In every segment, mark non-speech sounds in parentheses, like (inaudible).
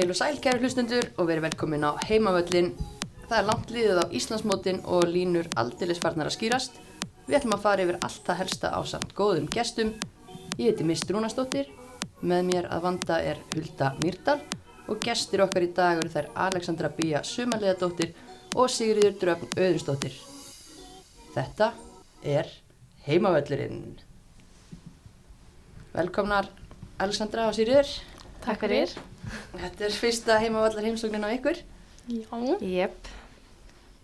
Heil og sæl, kæru hlustundur og verið velkomin á heimavöllin. Það er langt liðið á Íslandsmótin og línur aldilis farnar að skýrast. Við ætlum að fara yfir allt það helsta á samt góðum gestum. Ég heiti Mist Rúnastóttir, með mér að vanda er Hulda Myrdal og gestir okkar í dag eru þær Alexandra Bía Sumarleðadóttir og Sigriður Dröfn Öðurstóttir. Þetta er heimavöllurinn. Velkomnar Alexandra og Sigriður. Takk fyrir. Þetta er fyrsta heimavallar heimsóknin á ykkur. Já. Jep,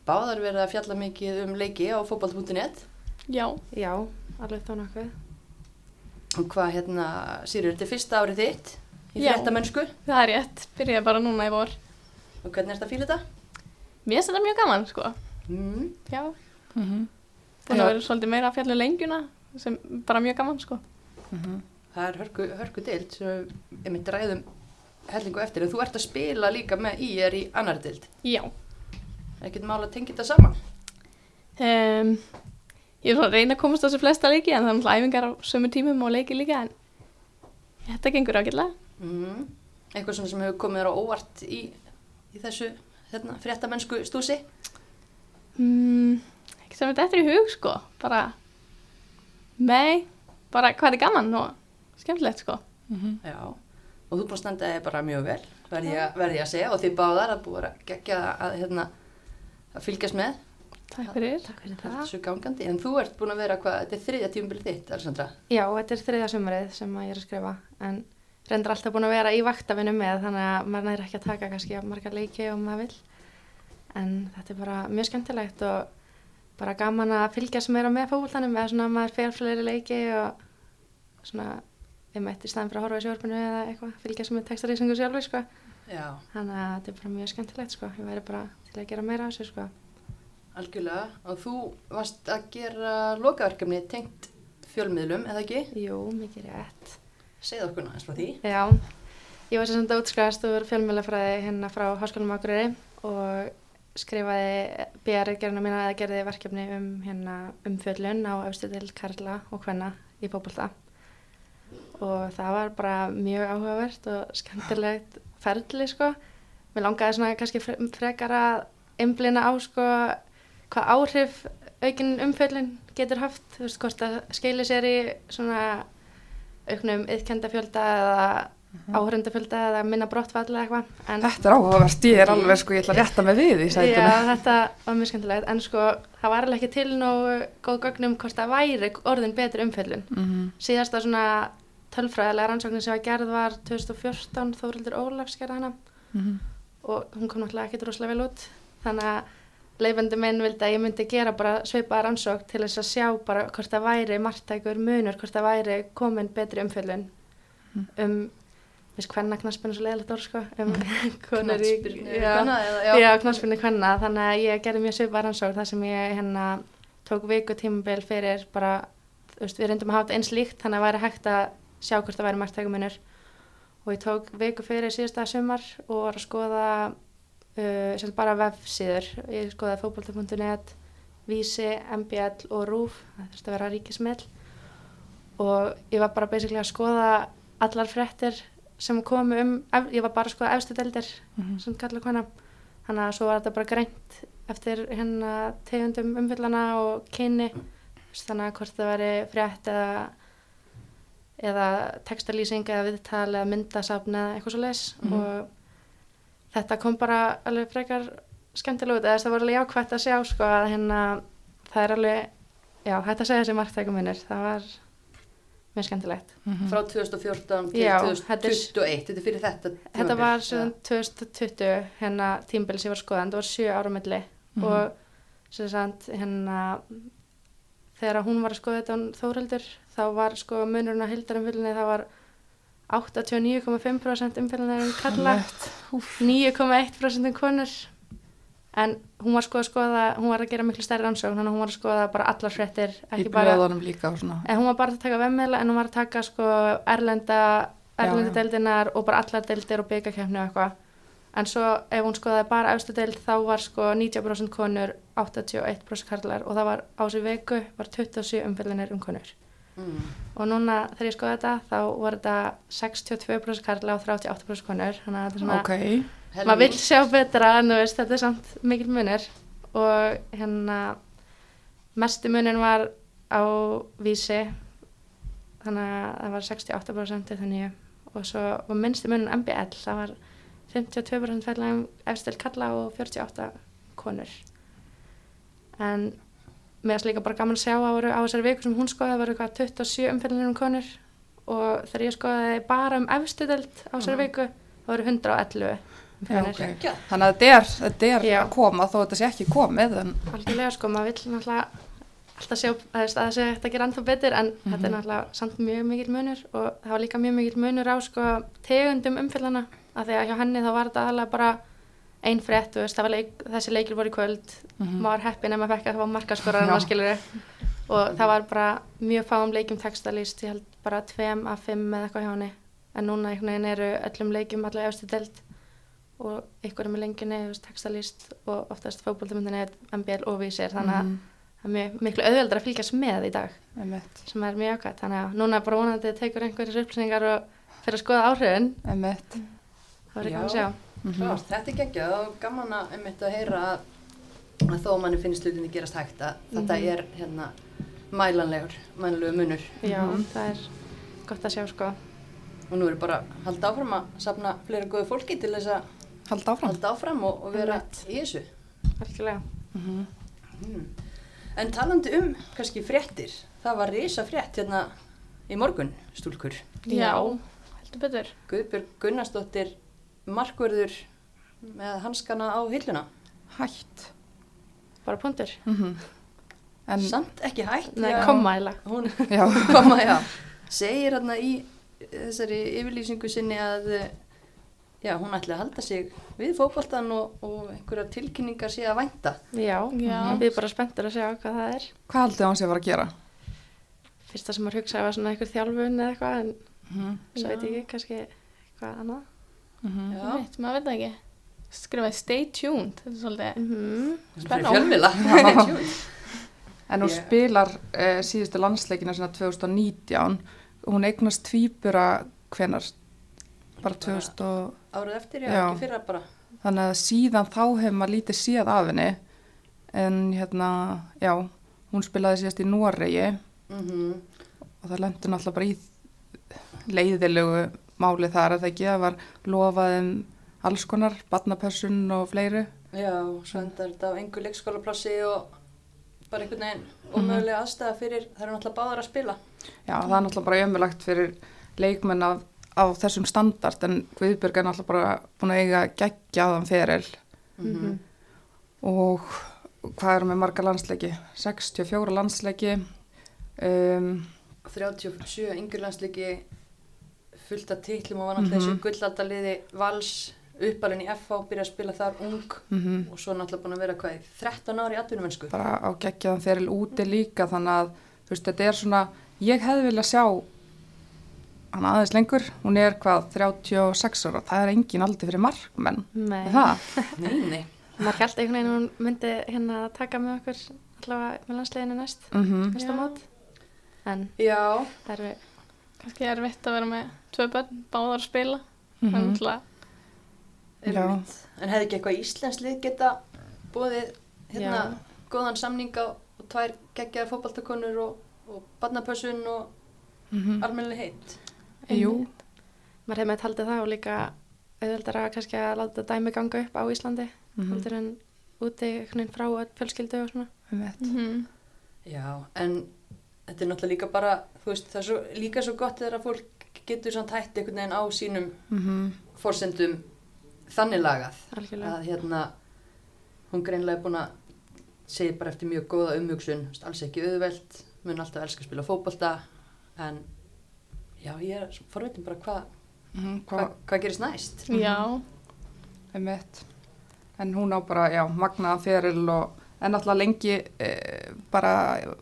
Báðar verið að fjalla mikið um leiki á fótball.net. Já. já, alveg þá nokkuð. Og hvað hérna, Sýrur, þetta er fyrsta árið þitt í Já. fréttamennsku. Það er rétt. Byrjaði bara núna í vor. Og hvernig er þetta að fíla þetta? Mér finnst þetta mjög gaman, sko. Mm. Já. Mm Búin Já. að vera svolítið meira að fjalla um lengjuna sem bara mjög gaman, sko. Það er hörku, hörku dild sem við mitt ræðum hellingu eftir. En þú ert að spila líka með IR í annar dild. Já. Ekkert mál að tengja þetta saman. Um, ég er svona að reyna að komast á þessu flesta leiki en það er náttúrulega æfingar á sömu tímum og leiki líka en þetta gengur ágætlega. Mm. Eitthvað svona sem hefur komið þér á óvart í, í þessu hérna, fréttamennsku stúsi. Mm, ekki sem þetta eftir í hug, sko. Bara, nei, bara hvað er gaman og skemmtilegt, sko. Já. Og þú búin að standa þig bara mjög vel, verði ég, að- verð ég að segja. Og þið báðar að búið að gegja að, hérna, að fylgjast með. Takk fyrir. Takk fyrir Það er það. svo gangandi, en þú ert búin að vera hvað, þetta er þriðja tímabilið þitt, Alessandra. Já, þetta er þriðja sumarið sem að ég er að skrifa, en reyndar alltaf búin að vera í vaktafinu með, þannig að maður næri ekki að taka kannski jafn marga leiki og maður vill. En þetta er bara mjög skemmtilegt og bara gaman að fylgjast meira með fókvöldanum, eða svona maður fer fleiri leiki og svona, ég mætti í staðin fyrir að horfa í sjórfinu eða eitthvað, fylgjast með textarísingu sjálfur, sko. Þannig að þetta er bara mjög skemmtilegt, sko. Ég væri bara til að gera meira af þessu, sko. Algjörlega, og þú varst að gera lokaverkefni tengt fjölmiðlum, eða ekki? Jú, mikið rétt. Segð okkur náttúrulega frá því. Já, ég var sem sagt útskrast úr fjölmjölafræði hérna frá Háskólum Akureyri og skrifaði BR-gerðina mína eða gerði verkefni um hérna umfjöllun á til Karla og Hvenna í fótbolta og það var bara mjög áhugavert og skemmtilegt ferli sko. Mér langaði svona kannski fre- frekar að einblina á sko hvað áhrif aukin umfjöllun getur haft, þú veist, hvort það skeilir sér í svona auknum yðkendafjölda eða áhörundafjölda eða minna brottfall eða eitthvað. Þetta er áhugavert, ég er alveg sko, ég ætla að rétta mig við í sætinu. Já, þetta var mjög skemmtilegt, en sko það var alveg ekki til nógu góð gögnum hvort það væri orðin betur umfjöllun. Mhm. Síðasta svona tölfræðilega rannsóknin sem var gerð var 2014, Þórildur Ólafs gerði hana Mhm. og hún kom náttúrulega ekkert rosalega vel út. Þannig að leifandi minn vildi að ég myndi gera bara svipaða rannsók til þess að sjá bara hvort það væri margtækur munur, hvort það væri komin betri umfjöllun um, veist hvenna knaspinu svo leiðilegt orð sko, um (laughs) í, Knattspyrnu já, knaspinu hvenna, þannig að ég gerði mjög svipaða rannsók þar sem ég hérna tók viku tímabil fyrir bara, þú veist, við reyndum að hafa þetta eins líkt, þannig að væri hægt að sjá hvort það væri margtækur munur og ég tók viku fyrir síðasta sumar og var að skoða uh, sem bara vefsíður. Ég skoðaði fótbolta.net Vísi, MBL og RÚF það þurfti að vera ríkismiðl og ég var bara basically að skoða allar fréttir sem komu um, ég var bara skoða efstu deildir Mhm. sem kalla hana þannig að svo var þetta bara greint eftir hérna tegundum umfyllana og kyni. Þannig að hvort það væri frétt eða eða textalýsing eða viðtal eða myndasafn eða eitthvað svo leis Mhm. og þetta kom bara alveg frekar skemmtilega út. Eða það var alveg jákvætt að sjá sko að hérna það er alveg, já, hægt að segja þessi margtækum minnir, það var mjög skemmtilegt. Mhm. Frá 2014 til Já, 2021, þetta er fyrir þetta Þetta tímabil, var eða? sem 2020 hérna tímbil sem ég var skoðan, það var sjö ára milli Mhm. og sem sagt hérna þegar hún var að skoða þetta hún Þóreldur þá var sko munurinn á hildarumfyllinni það var 89,5% umfyllinni um kalla 9,1% um konur en hún var sko að skoða hún var að gera miklu stærri rannsókn að hún var að skoða bara allar fréttir Í blöðunum líka og svona. en hún var bara að taka vemmela en hún var að taka sko erlenda erlenda deildinar og bara allar deildir og byggakefni og eitthvað en svo ef hún skoðaði bara efstu deild þá var sko 90% konur 81% karlar og það var á þessu viku var 27 umfyllinir um konur Mm. og núna þegar ég skoði þetta þá voru þetta 62% karla og 38% konur þannig að þetta er svona Ok, maður vil sjá betra en veist þetta er samt mikil munur. Og hérna mestu munur var á vísi. Þannig að það var 68% til þannig og svo var minnstu munur MBL það var 52% fællegum efstil kalla og 48 konur. En mér er líka bara gaman að sjá voru á þessari viku sem hún skoði voru eitthvað 27 umfylgjanir um konur. Og þegar ég skoði bara um efstu delt á þessari viku það voru 111 já, umfylgjanir ok. Þannig að þetta er, þetta er að koma þó þetta sé ekki komið en algjörlega sko, maður vill náttúrulega alltaf sjá að það sé hægt að gera ennþá betur en þetta er náttúrulega samt mjög mikil munur og það var líka mjög mikil munur á sko tegundum umfyllana að því að hjá henni þá var þetta aðalega bara ein frétt, leik, þessi leikir voru í kvöld Mhm. maður var heppin ef maður fekk að það var skilur. Og það var bara mjög fáum leikjum textalýst, ég held bara tveim af fimm eða eitthvað hjá henni. En núna eru öllum leikjum allavega efstu delt og einhverjum í lengjunni, textalýst og oftast fókbóltamöndinni MBL og vísir þannig að Mhm, það er mjög miklu auðveldar að fylgjast með í dag einmitt, sem er mjög ákvæmt, þannig að núna bara vonandi tekur einhverjir upplýsingar og fyrir að skoða áhrifin einmitt. það verður gaman að sjá Mhm. Klart, þetta er geggjað og gaman að, einmitt að heyra að, að þó manni finnst hlutinni gerast hægt að þetta Mhm. er hérna mælanlegur, mælanlegur munur já, Mhm. það er gott að sjá sko og nú er bara að halda áfram að safna fleira góðu fólki til þess að Halda áfram. halda áfram og, og vera Einmitt. í þessu algjörlega Mhm. mm. En talandi um kannski fréttir það var risa frétt hérna í morgun, stúlkur Já, heldur betur. Guðbjörg Gunnarsdóttir markverður með hanskana á hilluna Hætt. bara punktur, Mhm. En, samt ekki hætt nei, koma hún já, (laughs) koma, já segir hérna í þessari yfirlýsingu sinni að já, hún ætli að halda sig við fótboltan og, og einhverja tilkynningar sé að vænta já, Já. við erum bara spenntur að sjá hvað það er hvað haldið hann sé að fara að gera? fyrsta sem maður hugsaði var svona einhver þjálfun eða eitthvað en Mhm. svo veit ég ekki, kannski eitthvað annað Mhm. Já. Mitt, maður veit það ekki. Skrifaði stay tuned, þetta er svolítið. mm Spennandi. fjölmila (laughs) En hún Ég- spilar uh, síðustu landsleikina sinna 2019 og hún eignast tvíbura hvenar? Bara 2000 og... árið eftir, já, Já. ekki fyrra bara Þannig að síðan þá hefur maður lítið séð af henni. En hérna, já, hún spilaði síðast í Noregi mm og það lendi náttúrulega bara í leiðilegu máli þar að það ekki að var lofað um alls konar, badnapessun og fleiru. já, svo endar þetta á engu leikskólaplassi og bara einhvern veginn Mhm. ómögulega aðstæða fyrir það eru náttúrulega báðar að spila Já, það er náttúrulega bara ömulagt fyrir leikmenn af, af þessum standart en Guðbjörg er náttúrulega bara búin að eiga geggjaðan feril. Mm og hvað erum við marga landsleiki? 64 landsleiki um, 37 yngurlandsleiki fullt af titlum og var náttúrulega þessu gullaldaliði vals uppalinn í FH byrja að spila þar ung mm og svo náttúrulega búin að vera hvað í 13 ári í atvinnumennsku? Bara á geggjaðan feril úti líka þannig að þú veist, þetta er svona ég hefði viljað sjá hann aðeins lengur, hún er hvað 36 ára, það er engin aldrei fyrir markmenn, Nei. er það? (laughs) nei, nei, maður held einhvern veginn að hún myndi hérna taka með okkur allavega með landsleginu næst Mm næsta Já. mót en já það eru Kannski er vitt að vera með tvö börn, báðar að spila. Mhm. Er náttúrulega, Já. einmitt. en hefði ekki eitthvað íslenslið geta bóðið hérna Já. góðan samning á og tvær geggjaðar fótbaltakonur og, og barnapössun og Mhm. almennileg heitt Jú, maður hefði með haldið það og líka auðveldara kannski að láta dæmi ganga upp á Íslandi Mhm. heldur en úti veginn frá öll fjölskyldu og svona. Mm Já, en þetta er náttúrulega líka bara, þú veist, það er svo, líka svo gott þegar að fólk getur samt hætti einhvern veginn á sínum Mhm. forsendum þannig lagað. Algjörlega. Að hérna, hún greinlega er búin að segja bara eftir mjög góða umhugsun, alls ekki auðvelt, mun alltaf elska að spila fótbolta, en já, ég er forvitin bara hvað Mhm, hva, hvað hva gerist næst. já, Einmitt. En hún á bara, já, magnaðan feril og en náttúrulega lengi e, bara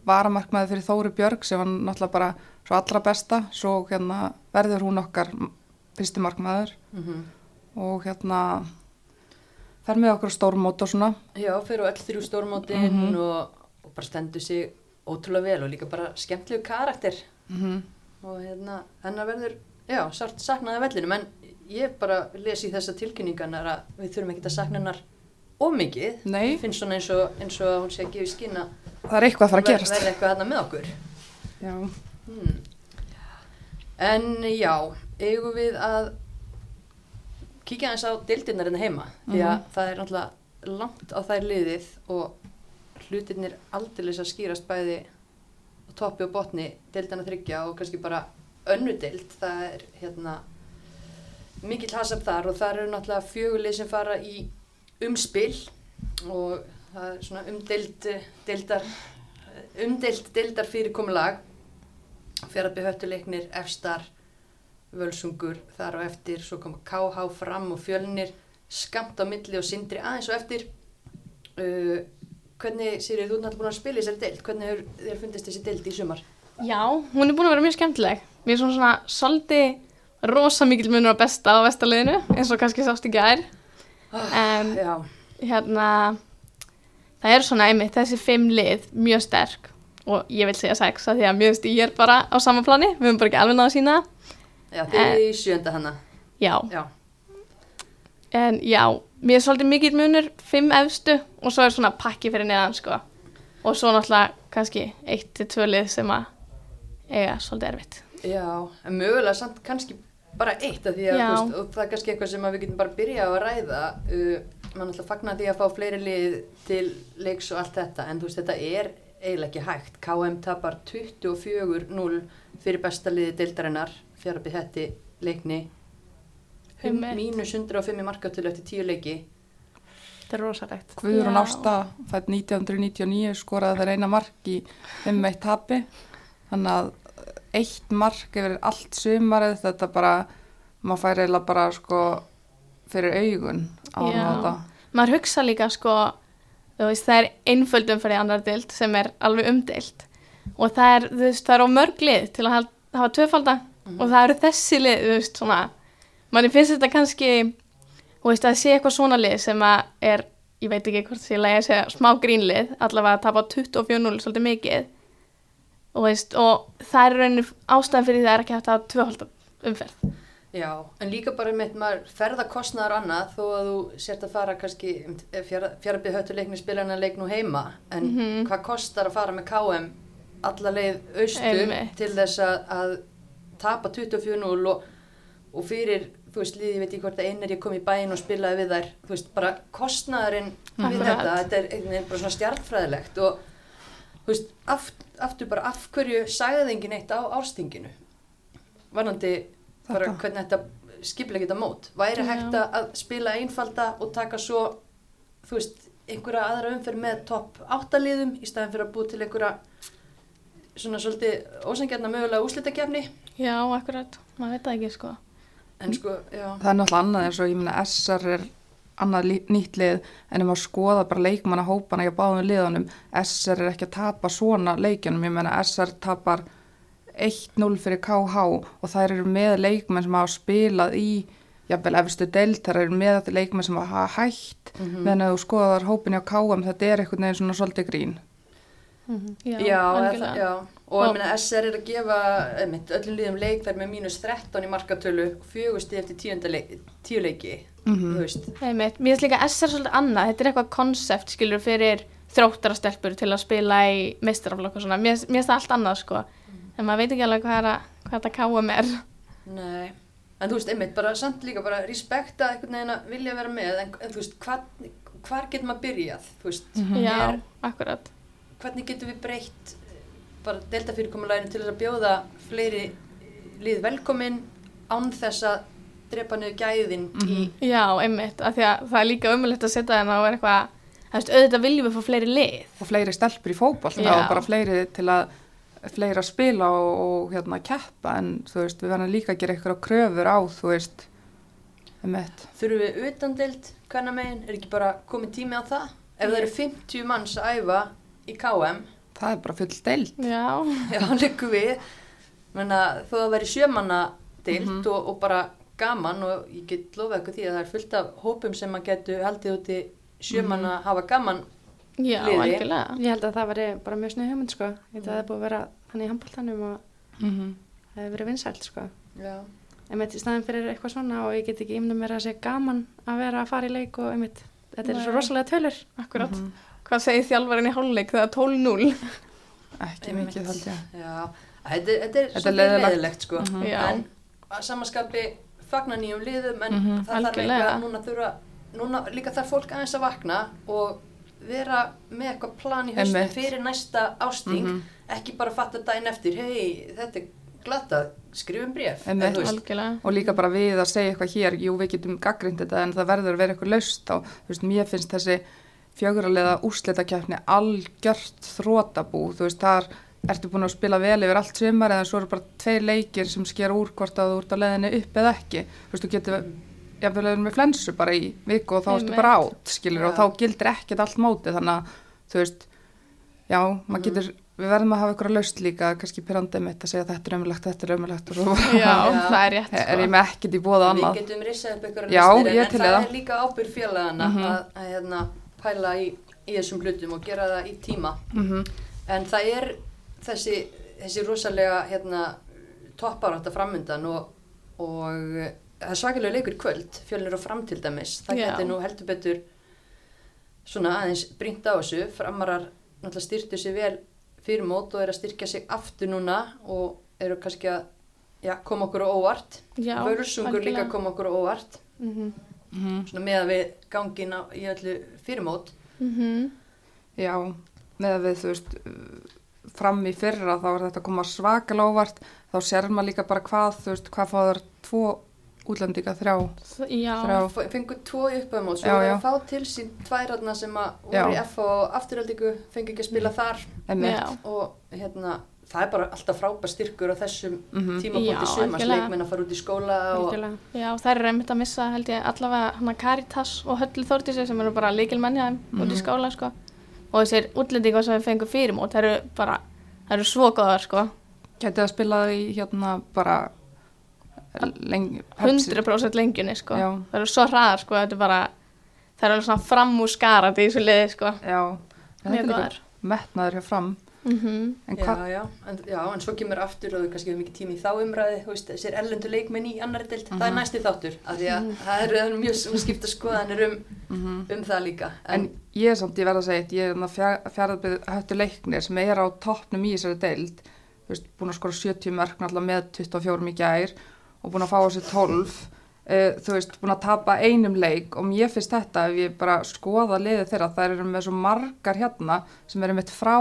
varamarkmaði fyrir Þóri Björg sem var náttúrulega bara svo allra besta, svo hérna verður hún okkar fyrsti markmaður Mm og hérna fer með okkur stórmót og svona. Já, fyrir á öll þrjú stórmótin Mhm. og, og bara stendur sig ótrúlega vel og líka bara skemmtilegu karakter Mm og hérna hennar verður, já, sárt saknaði vellinum en ég bara lesi þessa tilkynninganar að við þurfum ekki að sakna hennar ómikið. Finnst svona eins og, eins og að hún sé að gefa í skinn að Það er eitthvað að fara að gerast. verði eitthvað hérna með okkur. Já. Hmm. En já, eigum við að kíkja aðeins á deildirnar hérna heima því að Mhm. það er náttúrulega langt á þær liðið og hlutirnir aldeilis að skýrast bæði toppi og botni deildarna þryggja og kannski bara önnu deild, það er hérna mikill hasab þar og þar eru náttúrulega fjögulið sem fara í umspil og það er svona umdeild deildar umdeild deildar fyrirkomulag. Fjaraðby höttuleiknir, efstar völsungur þar á eftir svo koma KH fram og fjölnir skamt á milli og sindri aðeins og eftir. Uh, hvernig, Sýrið, þú er náttúrulega búin að spila í þessari deild hvernig þér fundist þessi deild í sumar? Já, hún er búin að vera mjög skemmtileg. Mér er svona svona svolítið rosa mikil munur á besta á vestaliðinu, eins og kannski sást í gær. En Já, hérna, það eru svona einmitt þessi fimm lið mjög sterk og ég vil segja sex að því að mjög stíð er bara á sama plani, við höfum bara ekki alveg náða að sína. já þið er í sjönda hana Já, Já, en já, mér er svolítið mikil munur, fimm efstu og svo er svona pakki fyrir neðan sko. Og svo náttúrulega kannski eitt til tvö lið sem að eiga svolítið erfitt. já, en mögulega samt kannski bara eitt af því að veist, og það er kannski eitthvað sem við getum bara byrja á að ræða uh, mann ætla að fagna því að fá fleiri lið til leiks og allt þetta en þú veist þetta er eiginlega ekki hægt KM tapar 24-0 fyrir besta liði deildarinnar fjárabið hætti leikni. Mínus 105 í markatölu eftir 10 leiki. Þetta er rosalegt. Guðrún. Ásta fætt 1999 skoraði þær eina mark í 5-1 tapi. Þannig að eitt mark yfir allt sumarið þetta bara maður fær eiginlega bara sko fyrir augun á þetta. Maður hugsa líka sko veist, það er einföldum fyrir annar dild sem er alveg umdild og það er, veist, það er á mörg lið til að hafa tvöfalda. Og það eru þessi lið, þú veist, svona manni finnst þetta kannski þú veist, að sé eitthvað svona lið sem að er ég veit ekki hvort því að ég segja smá grínlið, allavega að tapa 24-0 svolítið mikið og veist, og það er rauninni ástæðan fyrir það er ekki hægt að hafa tvöfalda umferð Já, en líka bara með maður ferða kostnaðar og annað þó að þú sért að fara kannski fjárabið höttu leikni spila hennar leik nú heima en Mhm. hvað kostar að fara með KM alla leið austur Einmitt. til þess að, að tapa 24-0 og, og fyrir þú veist, liði, ég veit ekki hvort að einn er ég kom í bæinn og spilaði við þær, þú veist, bara kostnaðurinn við Akkurat. þetta, þetta er einhvern veginn bara svona stjartfræðilegt og þú veist, aft, aftur bara af hverju sagði enginn eitt á árstinginu varnandi bara hvernig þetta skiplega geta mót. Væri hægt að spila einfalda og taka svo þú veist, einhverja aðra umferð með topp áttaliðum í staðin fyrir að búa til einhverja svona svolítið ósangjarna mögulega úslitakefni Já, akkurat, maður veit það ekki sko en sko, já. Það er náttúrulega annað eins og ég minna SR er annað nýtt lið en ef maður skoða bara leikmanna hópana hjá báðum liðunum SR er ekki að tapa svona leikjunum, ég menna SR tapar 1-0 fyrir KH og þær eru með leikmenn sem hafa spilað í jafnvel efstu deild, þær eru með leikmenn sem hafa hætt. Mhm. meðan ef þú skoðar hópin hjá KM þetta er einhvern veginn svona svolítið grín Já, já, algjörlega. það, já. og Og- ég meina SR er að gefa einmitt, öllum liðum leik þær með mínus 13 í markatölu fjögusti eftir tíu leiki Mhm. þú veist, Einmitt. Mér finnst líka SR svolítið annað, þetta er eitthvað konsept skilur fyrir þróttarastelpur til að spila í meistaraflokk og svona, mér finnst það allt annað sko, en maður veit ekki alveg hvað, er að, hvað þetta KM er. nei en þú veist, einmitt, bara samt líka bara respekta einhvern veginn að vilja vera með en, en þú veist, hvað, hvar getur maður byrjað þú veist, Já, er, akkurat. Hvernig getum við breytt bara delta fyrirkomulæginu til þess að bjóða fleiri lið velkomin án þess að drepa niður gæðin í Já, einmitt, af því að það er líka umulegt að setja þennan og vera eitthvað, það veist, auðvitað viljum við fá fleiri lið. og fleiri stelpur í Já. og bara fleiri til að fleiri að spila og, og hérna keppa en þú veist, við verðum líka að gera ykkur kröfur á, þú veist um. Þurfum við utandelt hvernig megin, er ekki bara komið tími á það? Ef það eru 50 manns að æfa í KM, Það er bara full deild. Já, já, líku við, menna þó að veri sjömanna deilt og, og bara gaman og ég get lofað eitthvað því að það er fullt af hópum sem maður getur haldið úti sjömanna hafa gaman Já, algjörlega. Ég held að það væri bara mjög snið hugmynd sko. Ég held að það er búið að vera þannig í handbóltanum og Mm það hefur verið vinsælt sko. Já. Einmitt í staðin fyrir eitthvað svona og ég get ekki ymnum mér að segja gaman að vera að fara í leik og einmitt, þetta er Nei. svo rosalega tölur. Akkurat. Hvað segir þjálfarinn í hálfleik þegar 12-0? Ekki mikið held ég. Já, þetta, er- þetta er svolítið leiðilegt. leiðilegt sko. Mhm. Já. En að samaskapi fagna nýjum liðum en Mhm. það þarf eitthvað núna þurfa, núna líka þarf fólk aðeins að vakna og vera með eitthvað plan í Einmitt. fyrir næsta ásting Mhm. ekki bara fatta daginn eftir hei, þetta er glata, skrifum bref Einmitt. Eða þú veist, Algjörlega. og líka bara við að segja eitthvað hér jú við getum gaggrind þetta en það verður að vera eitthvað laust þú veist, mér finnst þessi fjöguraliða úrslitakefni algjört þrótabú, þú veist, þar ertu búin að spila vel yfir allt sumar eða svo eru bara tveir leikir sem sker úr hvort að þú ert á leiðinni upp eða ekki þú veist, þú getur jafnvel verið með flensu bara í viku og þá ertu bara átt skilur og Já. þá gildir ekkert allt móti þannig að, þú veist já, maður getur, við verðum að hafa eitthvað laust líka, kannski pyrrandið mitt að segja þetta er ömulegt, þetta er ömulegt og svo (laughs) Já, Já. (laughs) það er rétt, er ég sko. með ekkert í bóða við annað getum rissað upp eitthvað Já, listir, ég en, það það. er líka ábyrg pæla í, í þessum hlutum og gera það í tíma mm En það er þessi, þessi rosalega hérna, topparátt að framundan og, og eh, það er svakalega leikur kvöld, fjölnir og fram til dæmis. Það Já. getur nú heldur betur svona aðeins brínt á þessu. Framarar náttúrulega styrtu sig vel fyrir mót og er að styrkja sig aftur núna og eru kannski að já, koma okkur á óvart. Já, Völsungur líka koma okkur á óvart. Mm Svona með að við gangin á, í öllu fyrirmót. Mhm. Já, með að við, þú veist, fram í fyrra þá er þetta að koma svakalega óvart, þá sér maður líka bara hvað, þú veist, hvað fáður tvo útlendinga þrjá, þrjá, Fengur tvo uppöðum og svo er já. að fá til sín tværarna sem að voru í F og afturöldingu, fengi ekki að spila þar. Emmitt, já, og hérna, það er bara alltaf frábær styrkur á þessum Mhm. tímapunkti Já, sumars, leikmenn að fara út í skóla og já, það er einmitt að missa held ég allavega hana Caritas og Höllu Þórtísi sem eru bara líkil mennja þeim út í Mhm. skála sko. Og þessir útlendingar sem við fengum fyrir mót, það eru bara, það eru svo góðar sko. Gæti að spila í hérna bara lengi, Pepsi. 100% lengjunni sko. Það eru svo hraðar sko, þetta er bara það eru alveg svona framúskarandi í þessu liði sko. Já, þetta er metnaður hjá fram, mm en já, já, en, já, en svo kemur aftur og við kannski hefur mikið tími í þá umræði, þú veist, þessir erlendu leikmenn í annari deild, það er Mhm. næsti þáttur, af því að það eru það eru mjög skipta skoðanir um, mm um það líka. en ég er samt, ég verð að segja ég er hérna fjaraðbyrð höttu leiknir sem er á toppnum í þessari deild, þú veist, búin að skora 70 mörg með 24 í gær og búin að fá á sig 12 uh, þú veist, búin að tapa einum leik og mér finnst þetta, ef ég bara skoða liðið þeirra, það eru með svo margar hérna sem eru mitt frá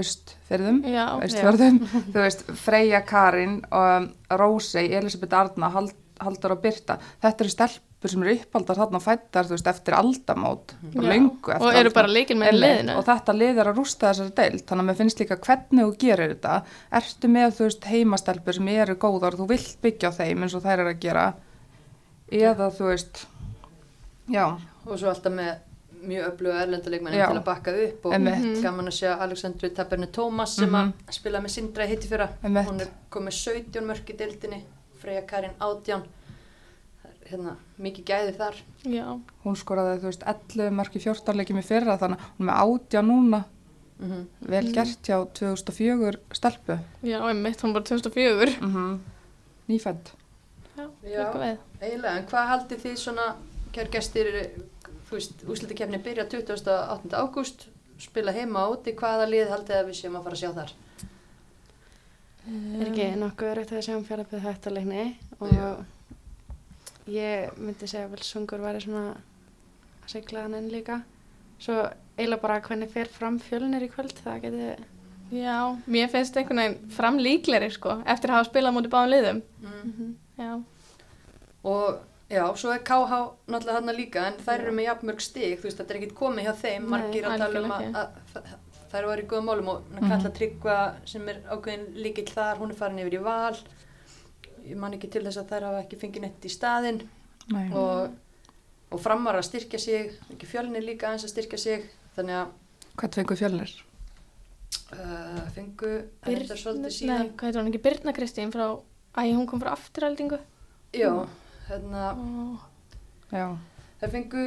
austfyrðum já, austfjörðum, þú veist, Freyja Karin um, Rósei, Elisabeth Arna Hald, Haldur og Birta. Þetta eru stelpur sem eru uppaldar þarna og fættar þú veist, eftir aldamót og Já. löngu og eru aldamót. bara líkil með liðinu. Og þetta lið er að rústa þessari deild þannig að mér finnst líka hvernig þú gerir þetta. Ertu með þú veist heimastelpur sem eru góðar og þú vilt byggja á þeim eins og þær eru að gera? Eða þú veist já, og svo alltaf með mjög öfluga erlenduleikmennin Já. til að bakka upp og Einmitt. Mhm. gaman að sjá Alexandru Taberni Tómas sem Mhm. að spila með Sindra í hitti fyrra Einmitt. hún er komið 17 mörk í deildinni Freyja Karin er, hérna, mikið gæði þar já, hún skoraði þú veist 11 mörg í 14 leikjum í fyrra þannig að hún er með átja núna mm vel gert hjá 2004 stelpu já, einmitt, hún bara 2004 mm -hmm. nýfædd já, Já. eiginlega, en hvað haldið þið svona kjær gestir, þú veist úslitakefni byrja 28. ágúst spila heima á úti, hvaða lið haldið að við séum að fara að sjá þar Er ekki nokkuð verið að sjá um fjárhættið hættarleikni og Já. ég myndi segja vel sungur væri svona að segla hann inn líka. Svo eiginlega bara hvernig fer fram fjölnir í kvöld, það geti, já, mér finnst einhvern veginn framlíkleri sko, eftir að hafa spilað mútið báðum liðum mm. já, og já, svo er KH náttúrulega þarna líka en þær eru með jafnmörg stig, þú veist, þetta er ekkit komið hjá þeim, Nei, margir að tala um að, að þær var í góðum málum og Mhm. Kalla Tryggva sem er ákveðin líkill þar, hún er farin yfir í val. Ég man ekki til þess að þær hafa ekki fengið neitt í staðinn. Nei. og, og framar að styrkja sig ekki fjölnir líka aðeins að styrkja sig þannig að hvað fengur fjölnir? uh, fengu þetta svolítið nei, síðan. hvað heitir hún ekki, Birna Kristín frá, æ, hún kom frá afturhaldingu já, hérna já, þær fengu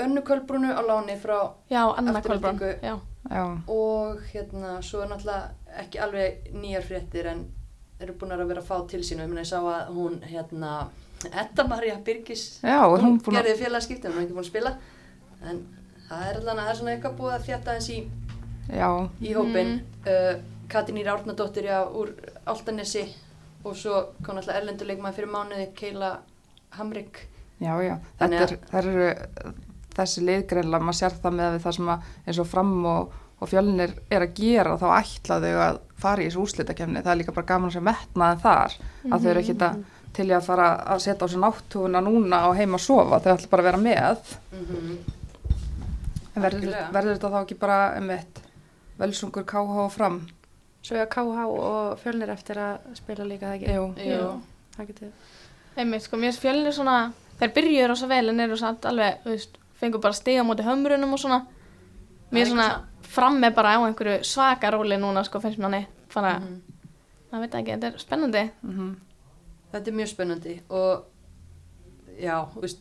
Önnu Kolbrúnu á láni frá Já, Anna Aftureldingu. Kolbrún. Já. Já, og hérna svo er náttúrulega ekki alveg nýjar fréttir en eru búin að vera að fá til sín. Og ég sá að hún hérna Edda Maria Birgis já, hún búin að, gerði félagskipti, hún er ekki búin að spila. En það er að það er svona eitthvað búið að þjætta eins í, já, í hópin uh, Katrín Íra Árnadóttir já, úr Áltanesi og svo kom náttúrulega erlenduleikmaður fyrir mánuði Keila Hamrik. Já, já, er, það eru þessi liðgreinlega, maður sér það með við það sem að eins og fram og, og fjölnir er að gera, þá ætla þau að fara í þessu úrslitakefni, það er líka bara gaman sem metnaði þar, að þau eru ekki að til í að fara að setja á sig náttúfuna núna og heima að sofa, þau ætla bara að vera með. Mm en verður, verður þetta þá ekki bara einmitt, velsungur KH og fram Svo er KH og fjölnir eftir að spila líka það ekki. Jú, Jú. Það getur. Einmitt, sko, mér finnst fjölnir svona, þeir byrjuðu rosa vel en eru samt alveg, þú veist, fengur bara stiga á móti hömrunum og svona. Mér er svona ekki framme bara á einhverju svaka róli núna, sko, finnst mér hann bara, Mhm. það veit ekki, þetta er spennandi. mhm, Þetta er mjög spennandi og já, þú veist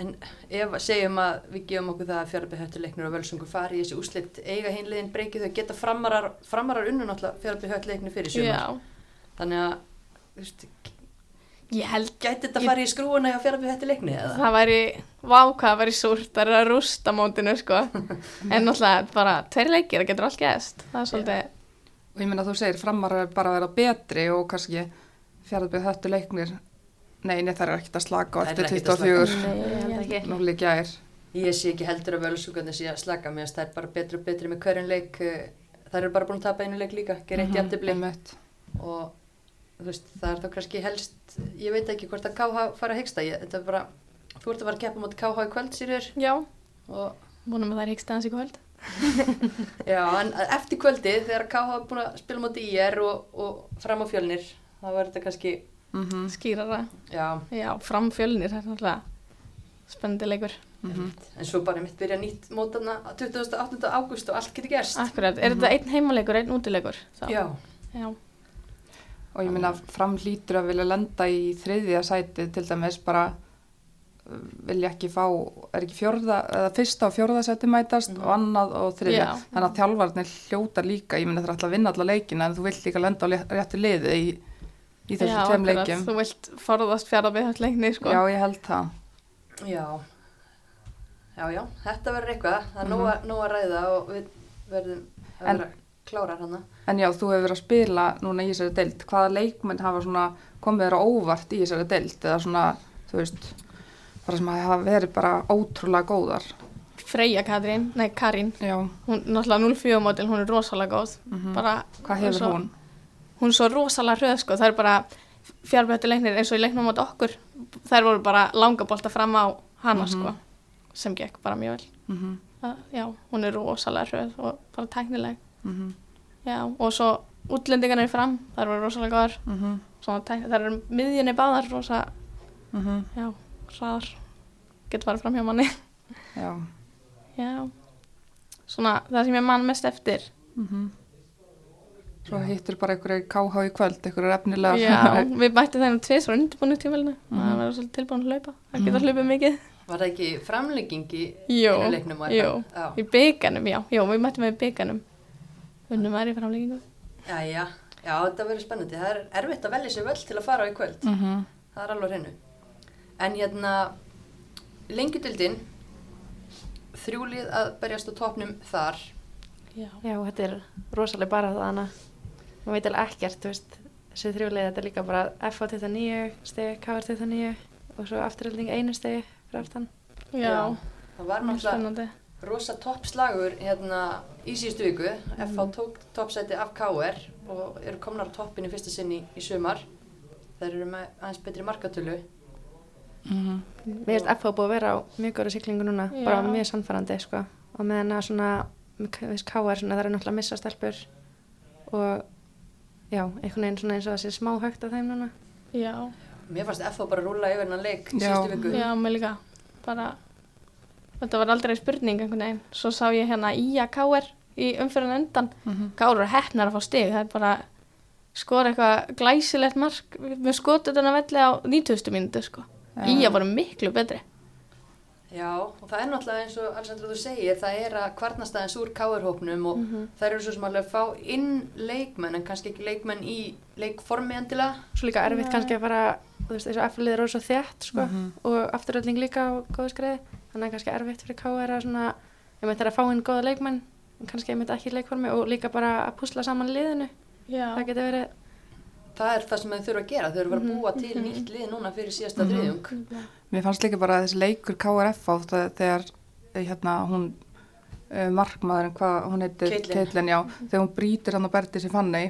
en ef segjum að við gefum okkur það að fjárabæð höttuleiknir og völsungur fari í þessi úslit eiga hinliðin breykið þau geta framarar, framarar unnu náttúrulega fjárabæð höttuleiknir fyrir sumar Já, þannig að þú veist, ég held gæti þetta farið í skrúuna hjá fjárabæð höttuleikni eða? það væri, vá hvað það væri súrt, það er að rústa mótinu, sko. (laughs) en náttúrulega bara tveir leikir, það getur allt gæst. Það er svolítið, og ég minna að þú segir framar er bara að vera betri og kannski fjaraðbyrð höttu leiknir nei, nei, það er ekkert að slaka á eftir eru ekkert að 24 Nei, ég held ekki. nú líka er Ég sé ekki heldur að völsungarnir sé að slaka mér það er bara betri og betri með hverjum leik. Eh, þær eru bara búin að tapa einu leik líka gera eitt Mhm, jæftibli einmitt. og veist, það er þá kannski helst ég veit ekki hvort að KH fara að hyggsta. Ég, þetta er bara, þú ert að fara að keppa mot KH í kvöld sýrur já, og búinum að það er hyggst aðeins í kvöld. (laughs) já, en eftir kvöldi þegar KH er búin að spila mot IR og, og fram á fjölnir þá verður þetta kannski, Mhm, Skýrara, já já, fram fjölnir, það er náttúrulega spennandi leikur. mhm. en svo bara mitt byrja nýtt mótana 28. ágúst og allt getur gerst Akkurat, er þetta einn heimaleikur, einn útileikur? Þá? já, Já, og ég minna fram hlýtur að vilja lenda í þriðja sæti til dæmis bara uh, vilja ekki fá, er ekki fjórða eða fyrsta og fjórða sæti mætast Mhm. og annað og þriðja, Já. þannig að þjálfarnir hljóta líka, ég minna það er alltaf að vinna alla leikina en þú vilt líka lenda á réttu liði í, í já, þessum tveim leikjum þú vilt forðast fjárðabíð leikni, sko. já, ég held það já já, já, þetta verður eitthvað það er nóg, að, nóg að ræða og við verðum að En- vera klárar hana En já, þú hefur verið að spila núna í þessari deild. Hvaða leikmenn hafa svona komið þér á óvart í þessari deild? Eða svona, þú veist, bara sem hafa verið bara ótrúlega góðar. Freyja Katrín, nei Karín, Já. hún náttúrulega 04 mótil, hún er rosalega góð. Mm Bara, Hvað hefur svo, hún? Hún er svo rosalega hröð, sko, það er bara fjárbyttu leiknir eins og í leiknum mot okkur. Þær voru bara langabolta fram á hana, Mhm. sko, sem gekk bara mjög vel. Mm Það, já, hún er rosalega hröð og bara tæknileg. -hmm. Já, og svo útlendingarnir fram, þær voru rosalega góðar. Mm -hmm. Tæk, þær eru miðjunni báðar rosa, mhm, já, hraðar. Getur farið fram hjá manni. Já. Já, svona það sem ég man mest eftir. Mm Svo hittur bara einhverju KH í kvöld, einhverju efnilega. Já, (laughs) við bættum þeim tvis frá undirbúinu tímælinu. Mhm. Það var svolítið tilbúin að hlaupa. Það geta hlaupið mikið. Var það ekki framlegging í leiknum? eitthvað? Já. Í bygganum, já. Jú, við mættum við í bygganum. Unnum í framleggingu. Jæja, já, þetta verður spennandi. Það er erfitt að velja sér völd til að fara á í kvöld. Mm Það er alveg hreinu. En hérna, lengjudildin, þrjúlið að berjast á topnum þar. Já. Já, þetta er rosalega bara það hana. Maður veit alveg ekkert, þú veist, þessi þrjúlið, þetta er líka bara FH 29 stegi, KR 29 og svo afturhalding einu stegi fyrir aftan. Já, Það var náttúrulega rosa toppslagur hérna í síðustu viku. Mhm. FH tók toppsæti af KR og eru komnar á toppin í fyrsta sinni í sumar. Þeir eru með aðeins betri markatölu. -hmm. Mér finnst FH búið að vera á mjög góða siglingu núna, Já. bara mjög sannfærandi, sko. Og meðan að svona, K- veist, KR, það er náttúrulega að missa stelpur og já, einhvern veginn svona eins og það sé smá högt af þeim núna. Já, Mér fannst FH bara rúla yfir hennan leik Já. síðustu viku. já, mér líka. Bara, þetta var aldrei spurning einhvern veginn. Svo sá ég hérna Ía Káer í umfyrir undan. Mhm. Káur eru hefnar að fá stig. Það er bara skora eitthvað glæsilegt mark með skotut en að velli á 90. mínútu, sko. Já. Ía voru miklu betri. Já, og það er náttúrulega eins og Alessandra þú segir, það er að kvarnastæðins úr káarhópnum og Mhm. það eru svo sem alveg að fá inn leikmenn en kannski ekki leikmenn í leikformi endilega. Svo líka erfitt kannski að fara, þú veist, þessu F-lið er svo þétt, sko, Mhm. og afturölding líka á góðu skreiði, þannig að kannski erfitt fyrir KR að svona, ég meint það er að fá inn góða leikmenn, en kannski ég meint ekki í leikformi og líka bara að púsla saman liðinu, Já. það getur verið, Það er það sem þau þurfa að gera, þau eru að búa til mhm. nýtt lið núna fyrir síðasta Mhm. þriðjung. Mér fannst líka bara að þessi leikur KRF á það þegar eh, hérna hún uh, markmaðurinn, hvað hún heitir. Caitlin, já, þegar hún brýtir hann að berti sér fanni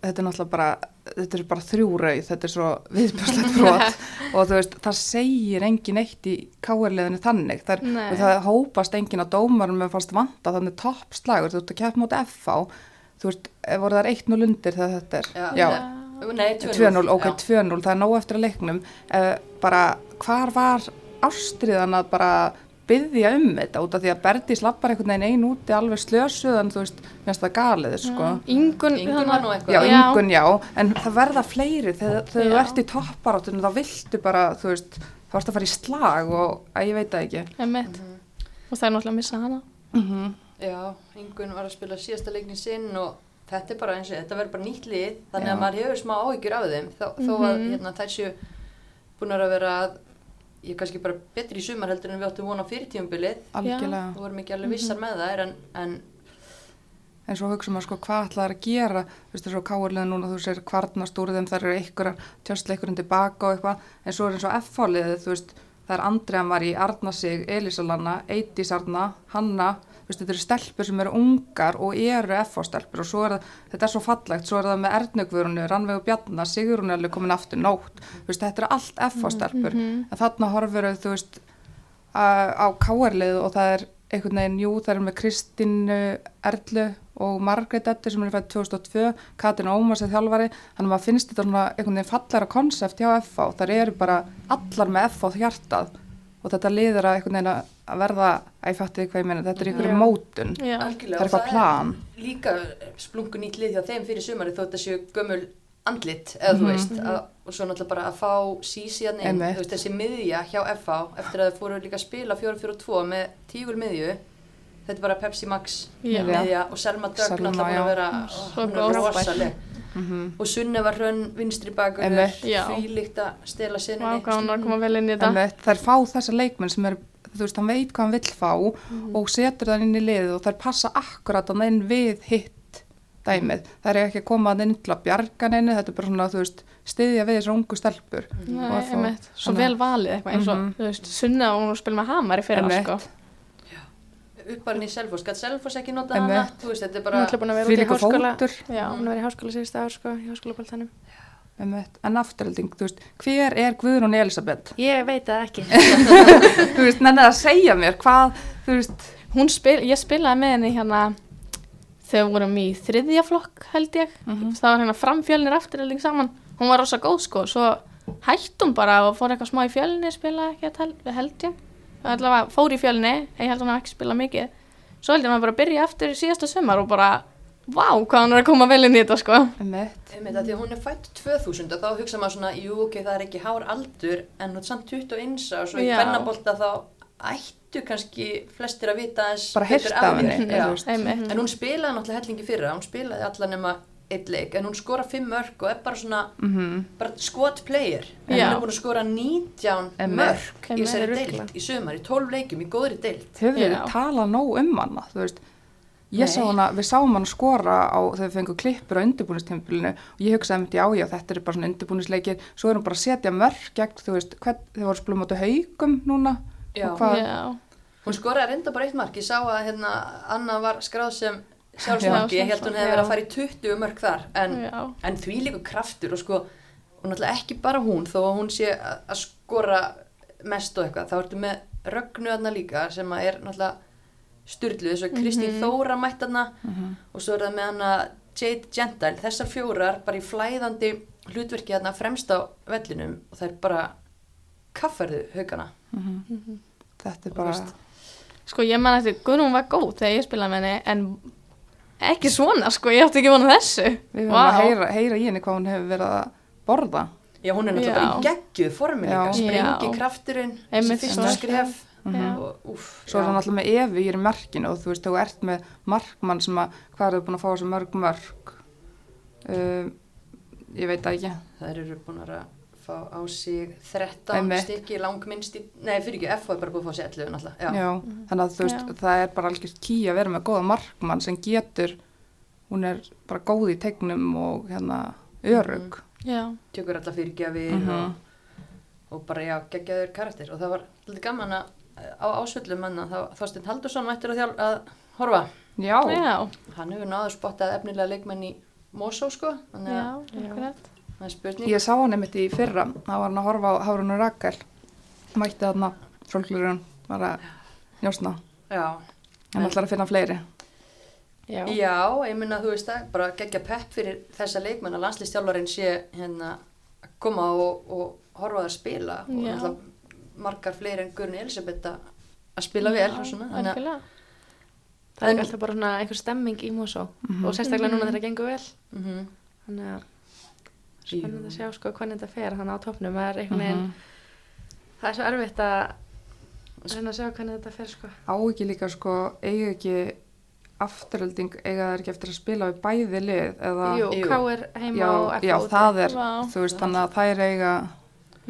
þetta er náttúrulega bara þetta er bara þrjú rauð, þetta er svo viðbjörnslegt brot. (laughs) Og þú veist, það segir engin eitt í KR-leðinu þannig. Það, er, og það hópast engin að dómarum með fannst vanta þannig toppslagur, þú ert að keppa móti FH þú veist, eh, voru það 1-0 undir þegar þetta er, Já. Nei, 2-0. 2-0, ok, Já. 2-0, það er nóg eftir að leiknum uh, bara hvar var ástriðan að bara byggja um þetta út af því að Berdi slappar einhvern veginn ein úti alveg slösuðan þú veist, finnst það galið sko. Ingun, Ingun var nú eitthvað. Já, yngun já, en það verða fleiri þegar, þú ert í topparáttunum þá viltu bara, þú veist, þá varst að fara í slag og að ég veit það ekki. Einmitt. Og það er náttúrulega að missa hana. Mm Já, Ingun var að spila síðasta leiknin sinn og þetta er bara eins og þetta verður bara nýtt lið þannig Já. að maður hefur smá áhyggjur af þeim þó, þó að Mhm. hérna, þær séu búin að vera ég er kannski bara betri í sumar heldur en við áttum vona fyrir tíumbilið Algjörlega. og vorum ekki alveg vissar með þær en, en En svo hugsa maður sko hvað ætlaði að gera, þú veist þessu káurlega núna þú sér kvarnast úr þeim, það eru einhverjar tjöstleikurinn tilbaka og eitthvað, en svo er eins og F-fáliðið, þú veist, það er Andrea Marí, Arnasig, Elísalanna, Eidís Arna, Hanna, þú veist, þetta eru stelpur sem eru ungar og eru F-fá-stelpur og svo er það, þetta er svo fallegt, svo er það með Ernugvörunu, Rannvegu Bjarnar, Sigrun er alveg komin aftur nótt, þú veist, þetta eru allt F-fá-stelpur, en þarna horfur þau, þú veist, á, káarlið og það er einhvern veginn, jú, það er með Kristínu Erlu og Margrét Eddu sem er fætt 2002, Katrin Ómars er þjálfari, þannig að maður finnst þetta einhvern veginn fallara konsept hjá FH, þar eru bara allar með FH hjartað og þetta liður að einhvern veginn að verða, að ég fatti hvað ég meina, þetta er einhverju Já. mótun, það er eitthvað plan. líka splungu nýtt lið hjá þeim fyrir sumari þó þetta séu gömul andlit eða þú Mhm. veist að, og svo náttúrulega bara að fá sísi hann inn, veist þessi miðja hjá FH eftir að þau fóru líka að spila 4-4-2 með tígul miðju þetta er bara Pepsi Max Já. miðja og Selma Dögg Selma, náttúrulega búin að vera Svo hún er góð. rosaleg Mm og Sunneva Hrönn vinstri bakur því líkt að stela sinni hvað hún var að koma vel inn í þetta. Einmitt, þær fá þessa leikmenn sem er, þú veist, hann veit hvað hann vill fá og setur það inn í liðið og þær passa akkurat að inn við hitt dæmið. Það er ekki að koma að inn til að bjarga neinu, þetta er bara svona, þú veist, stiðja við þessu ungu stelpur. Nei, Og að fá- einmitt. Svo vel valið eitthvað eins og, Mhm. þú veist, Sunna og hún spil með Hamar í fyrra, Einmitt. sko. uppalinn í Selfoss, gæt Selfoss ekki nota hana þú veist þetta er hún bara er alltaf búin að vera út í háskóla, Já. hún er verið í háskóla síðustu einmitt, en afturhalding, þú veist, hver er Guðrún Elisabeth? Ég veit það ekki. (laughs) þú veist, nennið að segja mér hvað, þú veist, Hún spil, ég spilaði með henni hérna þegar við vorum í þriðja flokk, held ég. Mhm. Það var hérna framfjölnir afturhelding saman. Hún var rosa góð, sko. Svo hætti hún bara og fór eitthvað smá í fjölni, spilaði ekki, held, held ég. Það allavega fór í fjölni, ég held hún hafi ekki spilað mikið. Svo held ég hann bara að byrja aftur í síðasta sumar og bara, vá, hvað hann er að koma vel inn í þetta, sko. Einmitt, að því að hún er fætt 2000 og þá hugsa maður svona, jú ok, það er ekki hár aldur en hún er samt 21 og svo í Já. kvennabólta þá ættu kannski flestir að vita eins bara heyrt af henni. En hún spilaði náttúrulega hellingi fyrra, hún spilaði alla nema eitt leik en hún skora 5 mörg og er bara svona Mhm. bara skot player en Já. hún er búin að skora 19 Einmitt. mörg í þessari deild í sumar, í 12 leikum, í góðri deild Hefur við talað nóg um hana, þú veist. Ég sá hana, við sáum hana skora á þegar við fengum klippur á undirbúinistempilinu og ég hugsaði myndi já, já, þetta er bara svona undirbúinisleikir, svo er hún bara að setja mörg gegn, þú veist, hvern, þau voru að spila mútið haugum núna Já. Já. Hún skoraði reynda bara eitt mark, ég sá að hérna, Anna var skráð sem sjálfsmarki, Já, ég held hún hefði verið að fara í 20 mörg þar, en, en því líka kraftur og sko, og náttúrulega ekki bara hún, þó að hún sé að að skora mest og eitthvað, þá ertu með rögnuðarna styrlu, þess að Kristín Mhm. Þóra mætt hana Mhm. og svo er það með hana Jade Gentile, þessar fjórar bara í flæðandi hlutverki þarna fremst á vellinum og það er bara kafferðu haugana. Mhm. þetta er Og bara, veist, Sko ég man eftir, Guðrún var góð þegar ég spilaði með henni en ekki svona sko, ég átti ekki vona þessu. við höfum Vá. að heyra, heyra í henni hvað hún hefur verið að borða. Já, hún er náttúrulega í geggjuð formi líka, Já. sprengi Já. krafturinn, Einmitt þessi skref, Já. og úff, Svo er það náttúrulega með Evi í merkinu og þú veist, þú ert með markmann sem að, hvað er þau búin að fá þessu mörg mörg? Um, ég veit það ekki. þær eru búin að fá á sig 13 Einmitt. stykki langminnst í, nei fyrir ekki, FH er bara búin að fá sér 11 náttúrulega, já, Já, þannig að þú veist, Já. það er bara algjör ký að vera með góða markmann sem getur, hún er bara góð í tegnum og hérna örug. Já, tökur alla fyrirgjafir Mhm. og, og bara já, geggjaður karakter og það var lítið gaman að á ásvöllum manna, þá Þorstein Haldursson mættir að, að horfa, Já, já, hann hefur náður spottað efnilega leikmenn í Mosó sko, þannig já, að ég sá hann einmitt í fyrra, þá var hann að horfa á Hárun og Rakel, mætti þarna, svolglurinn, var að njósna, já, en ætlar að finna fleiri. Já. Já, ég minna að þú veist það, bara geggja pepp fyrir þessa leikmenn að landslistjálfarinn sé hérna að koma og, og horfa það að spila. Og Já. Margar fleiri en Guðrun Elisabeth að spila vel og svona, þannig að. Það er alltaf bara svona einhver stemming í Mosó Mhm. og sérstaklega núna Mhm. þegar það gengur vel. mhm, Þannig að Jú. spennandi að sjá sko hvernig þetta fer þannig á toppnum. Það er einhvern veginn, Mhm. það er svo erfitt að reyna að sjá hvernig þetta fer sko. Á ekki líka sko, eiga ekki afturölding, eiga þær ekki eftir að spila við bæði lið eða... Jú, Jú. K.R. heima já, og F.A. já, það er, Vá. þú veist, þannig að þær eiga,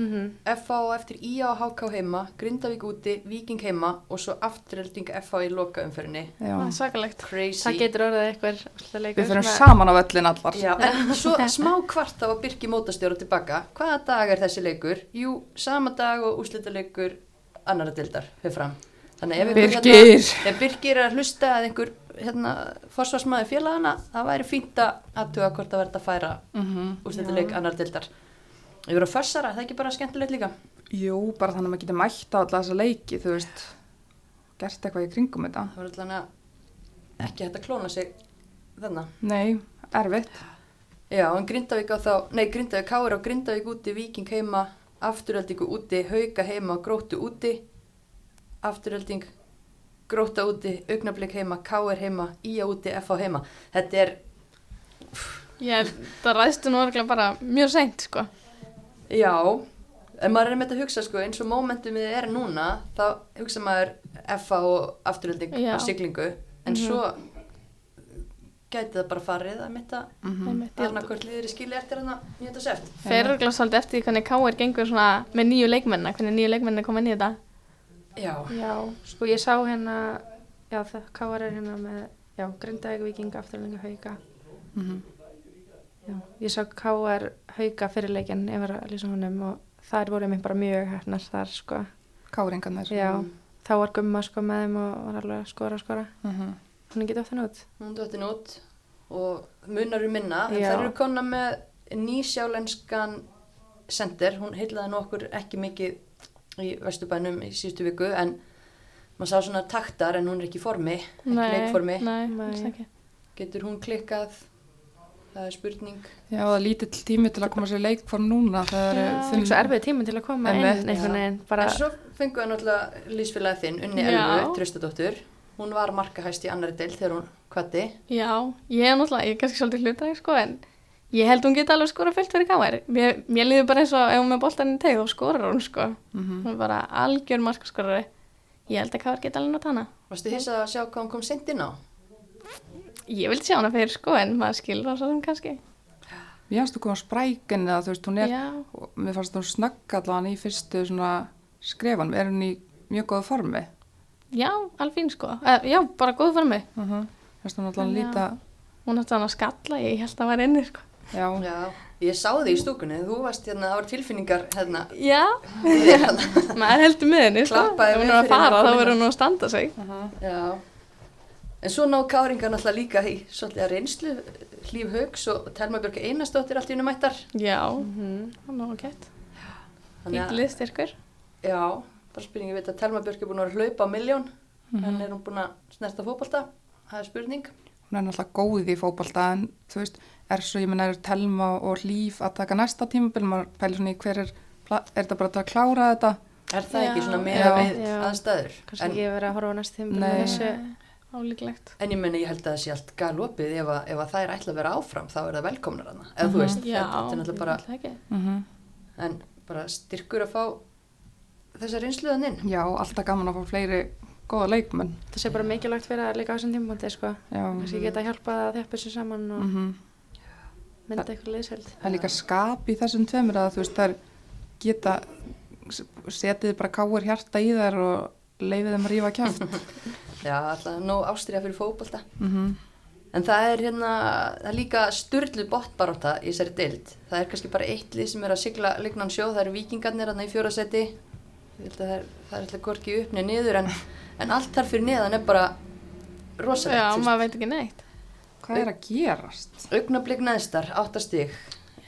Mhm. FH á eftir IA og HK heima, Grindavík úti, Víking heima og svo afturölding FH í lokaumferðinni. er svakalegt. Crazy. Það getur orðið eitthvað leikur. við fyrir að- saman á völlin allar. Já, en (laughs) svo smá kvart þá var Birki mótastjóra tilbaka. Hvaða dag er þessi leikur? Jú, sama dag og úslitaleikur annara dildar fyrir fram. Þannig ef Birgir! Hérna, ef Birkir er að hlusta að einhver hérna, forsvarsmaður félagana, það væri fínt að aðtuga hvort það verður að færa Mm úslitaleik annara dildar. Yfir á fössara, það er ekki bara skemmtilegt líka. Jú, bara þannig að maður getur mætt á alla þessa leiki, þú veist, gert eitthvað í kringum þetta. Það var allan að ekki hægt að klóna sig þannig. Nei, erfitt. Já, en Grindavík á þá, nei Grindavík Káir á Grindavík úti, Víking heima, afturöldingu úti, Hauka heima og Gróttu úti, afturölding, Gróta úti, Augnablik heima, Káir heima, Ía úti, FH heima. Þetta er, Ég, það ræðstu nú örgulega bara mjög seint, sko. Já, en maður er með þetta að hugsa sko, eins og momentumið er núna, þá hugsa maður FH og afturölding Já. á siglingu, en Mhm. svo gæti það bara farið að mitta Mm Einmitt, ég held- annarkvört liður í skili eftir hann að nýja þetta seft. Fer örgulega svolítið eftir því hvernig K.R. gengur svona með nýju leikmennina, hvernig nýju leikmennina koma inn í þetta. Já, Já, sko ég sá hérna, já það K.R. er hérna með, já, Grindavík, Víking, Afturlinga, Hauka. -hmm. Já, ég sá K.R. Hauka fyrirleikin yfir að lýsa honum og þar voru mér bara mjög hefnar þar sko. Káringarnir. Já, þá var Gumma sko með þeim og var alveg að skora, skora. Mm -hmm. Hún getið oft henni út. hún dottin út og munar um minna en það eru konna með nýsjálenskan sender, hún heilaði nú okkur ekki mikið í Vesturbænum í síðustu viku en maður sá svona taktar en hún er ekki í formi, ekki leikformi Nei, Nei. getur hún klikkað það er spurning Já, það er lítill tími til að koma sér í leikform núna. Það er svo erfið tíminn til að koma Einmitt. inn en Bara, svo fengu það náttúrulega lísfélagið þinn, Unni Já. Elfu, Tröstadóttur hún var markahæst í annari deil þegar hún kvatti Já, ég er náttúrulega, ég er kannski svolítið hlutræk, sko, en ég held hún geti alveg skora fullt fyrir K.R. Mér, mér líður bara eins og ef hún með boltan í tegð og skorar hún, sko. mm Hún er bara algjör markaskorari. Ég held að K.R. geti alveg nátt hana. varstu Ég vildi sjá hana fyrir, sko, en maður skilur það svo sem kannski. Mér fannst þú koma sprækin eða þú veist, hún er, Já, og mér fannst hún snögg allan í fyrstu svona skrefan. Er hún í mjög góða formi? já, alveg fín, sko. Uh, já, bara góð fyrir mig. Mm -hmm. Fannst hún allan Já. líta, Hún átti hann að skalla, ég held að það var inni, sko. já, Já, ég sá þig í stúkunni, þú varst hérna, það var tilfinningar hérna, Já, við hérna. maður heldur með henni, sko. Klappaði Ef hún vel er að fyrir fara, henni. þá verður hún að standa sig. Já, en svo ná Káringar náttúrulega líka í svolítið að reynslu, Hlíf Haugs og Telma Björk Einarsdóttir allt í unum mættar. Já, Mhm. hann var gett. Fýllið styrkur. Já, bara spurning, ég veit að Telma Björk er búin að hlaupa á miljón, Mhm. en er hún búin að snerta fótbolta? Það er spurning. hún er náttúrulega góð í fótbolta en þú veist, er svo, ég menna, er Telma og Líf að taka næsta tímabil, maður pælir svona í hver er, er þetta bara að klára þetta? Er það ekki Já. svona með Já. við Já. aðstæður? kannski En, ekki verið að horfa næst tíma Nei. með þessu. Álíklegt. en ég menna, ég held að það sé allt galopið ef, að- ef að þær ætla að vera áfram, þá er það velkomnar hana. Eða þú Mhm. veist, Já, þetta er náttúrulega bara, ekki. Mm en bara styrkur að fá þessa reynsluðan inn. Já, alltaf gaman að fá fleiri góða leikmenn. Það sé bara mikilvægt fyrir að líka á þessum tímpunkti sko. Já, Kannski geta hjálpað að þjappa þessu saman og mm mynda eitthvað liðsveld. það er líka skap í þessum tveimur að þú veist þær geta setið bara káir hjarta í þær og leifið þeim að rífa kjátt. (laughs) Já, alltaf nóg ástriða fyrir fótbolta. mm En það er hérna, það er líka styrlu botbaróta í þessari deild. Það er kannski bara eitt lið sem er að sigla lignan sjó, það eru vikingarnir hérna í fjórasetti. Ég held að það er, það er alltaf gorki upp neð niður en, en allt þar fyrir neðan er bara rosalegt. Já, maður veit ekki neitt. Hvað er að gerast? Augnablik neðstar, áttastig,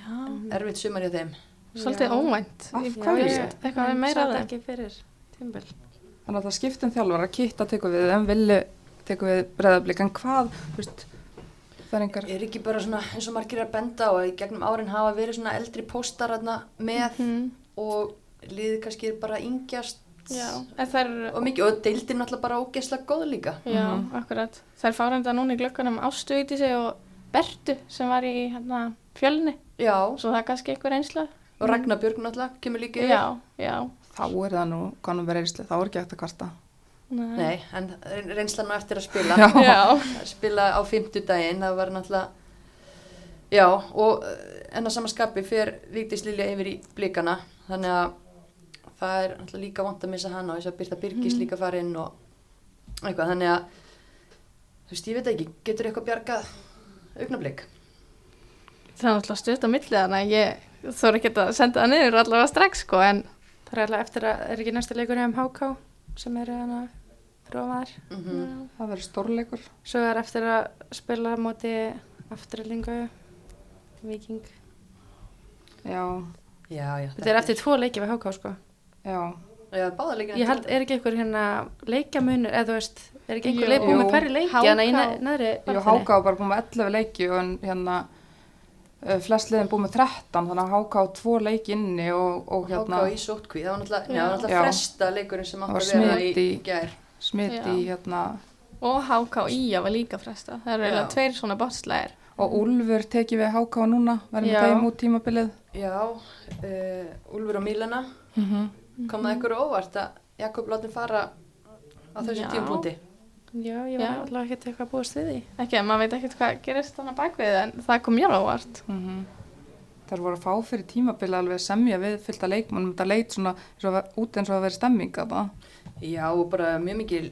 Já, erfitt sumar í þeim. svolítið óvænt. Eitthvað við meira af þeim. ekki fyrir tímbil. Þannig að það skiptum þjálfara, kitta tekur við, en villi tekur við breðablík, en hvað, þú veist, það er engar, Er ekki bara svona eins og margir er að benda á að í gegnum árin hafa verið svona eldri póstar með Mhm. og liðið kannski er bara yngjast Já, eru, og mikið og deildin náttúrulega bara ógeðslega góð líka. já, akkurat. Þær fá reynda núna í glöggunum Ástu í sig og Bertu sem var í hérna, fjölni. Já, Svo það er kannski eitthvað reynsla. og Ragnar Björg náttúrulega kemur líka. Já, já. Þá er það nú, kannum verið einslega, þá er ekki að kvarta. Nei. Nei, en reynslan á eftir að spila. Já. Já, Að spila á fimmtudaginn, það var náttúrulega, já, og eh, enn að samanskapi fer Vigdís Lilja yfir í blikana, þannig að það er náttúrulega líka vant að missa hana og þess að Birta Birgis líka farinn og eitthvað, þannig að, þú veist, ég veit ekki, getur eitthvað bjargað augnablik? það er náttúrulega stutt á millið þannig að ég þóra ekki að senda það niður allavega strax sko en Það er alltaf eftir að, er ekki næstu leikur um HK sem eru hana rómaðar. Mm Það verður stórleikur. Svo er eftir að spila móti afturöldingu, viking. Já, Já, já. Þetta er eftir tvo leiki við HK sko. já, Já, báða leikina. Ég held, er ekki einhver hérna leikjamunur, eða þú veist, er ekki einhver leik búið með hverju leiki, hérna neðri Jú? Háká var bara búin með 11 leiki og hérna flest liðin búin með 13 þannig að Háká tvo leiki inni og, og hérna Háká í sótkví, það var náttúrulega, Já. náttúrulega fresta leikurinn sem var að vera í í- gær. smit Já. í hérna og HK og IA var líka fresta það eru eiginlega tveir svona bottslæðir og Úlfur tekið við Háká núna verðum með þeim út tímabilið Já, uh, Úlfur og Mílana, mm -hmm. kom það ykkur óvart að Jakob láti fara á þessum Já. Já, ég var alltaf ekkert eitthvað búist við því. ekki að maður veit ekkert hvað gerist þannig bakvið en það kom mjög ávart þar voru að fá fyrir tímabilið alveg semja við fylgta leikmannum þetta leit svona eins og, að- út eins og að vera stemming að það Já, og bara mjög mikil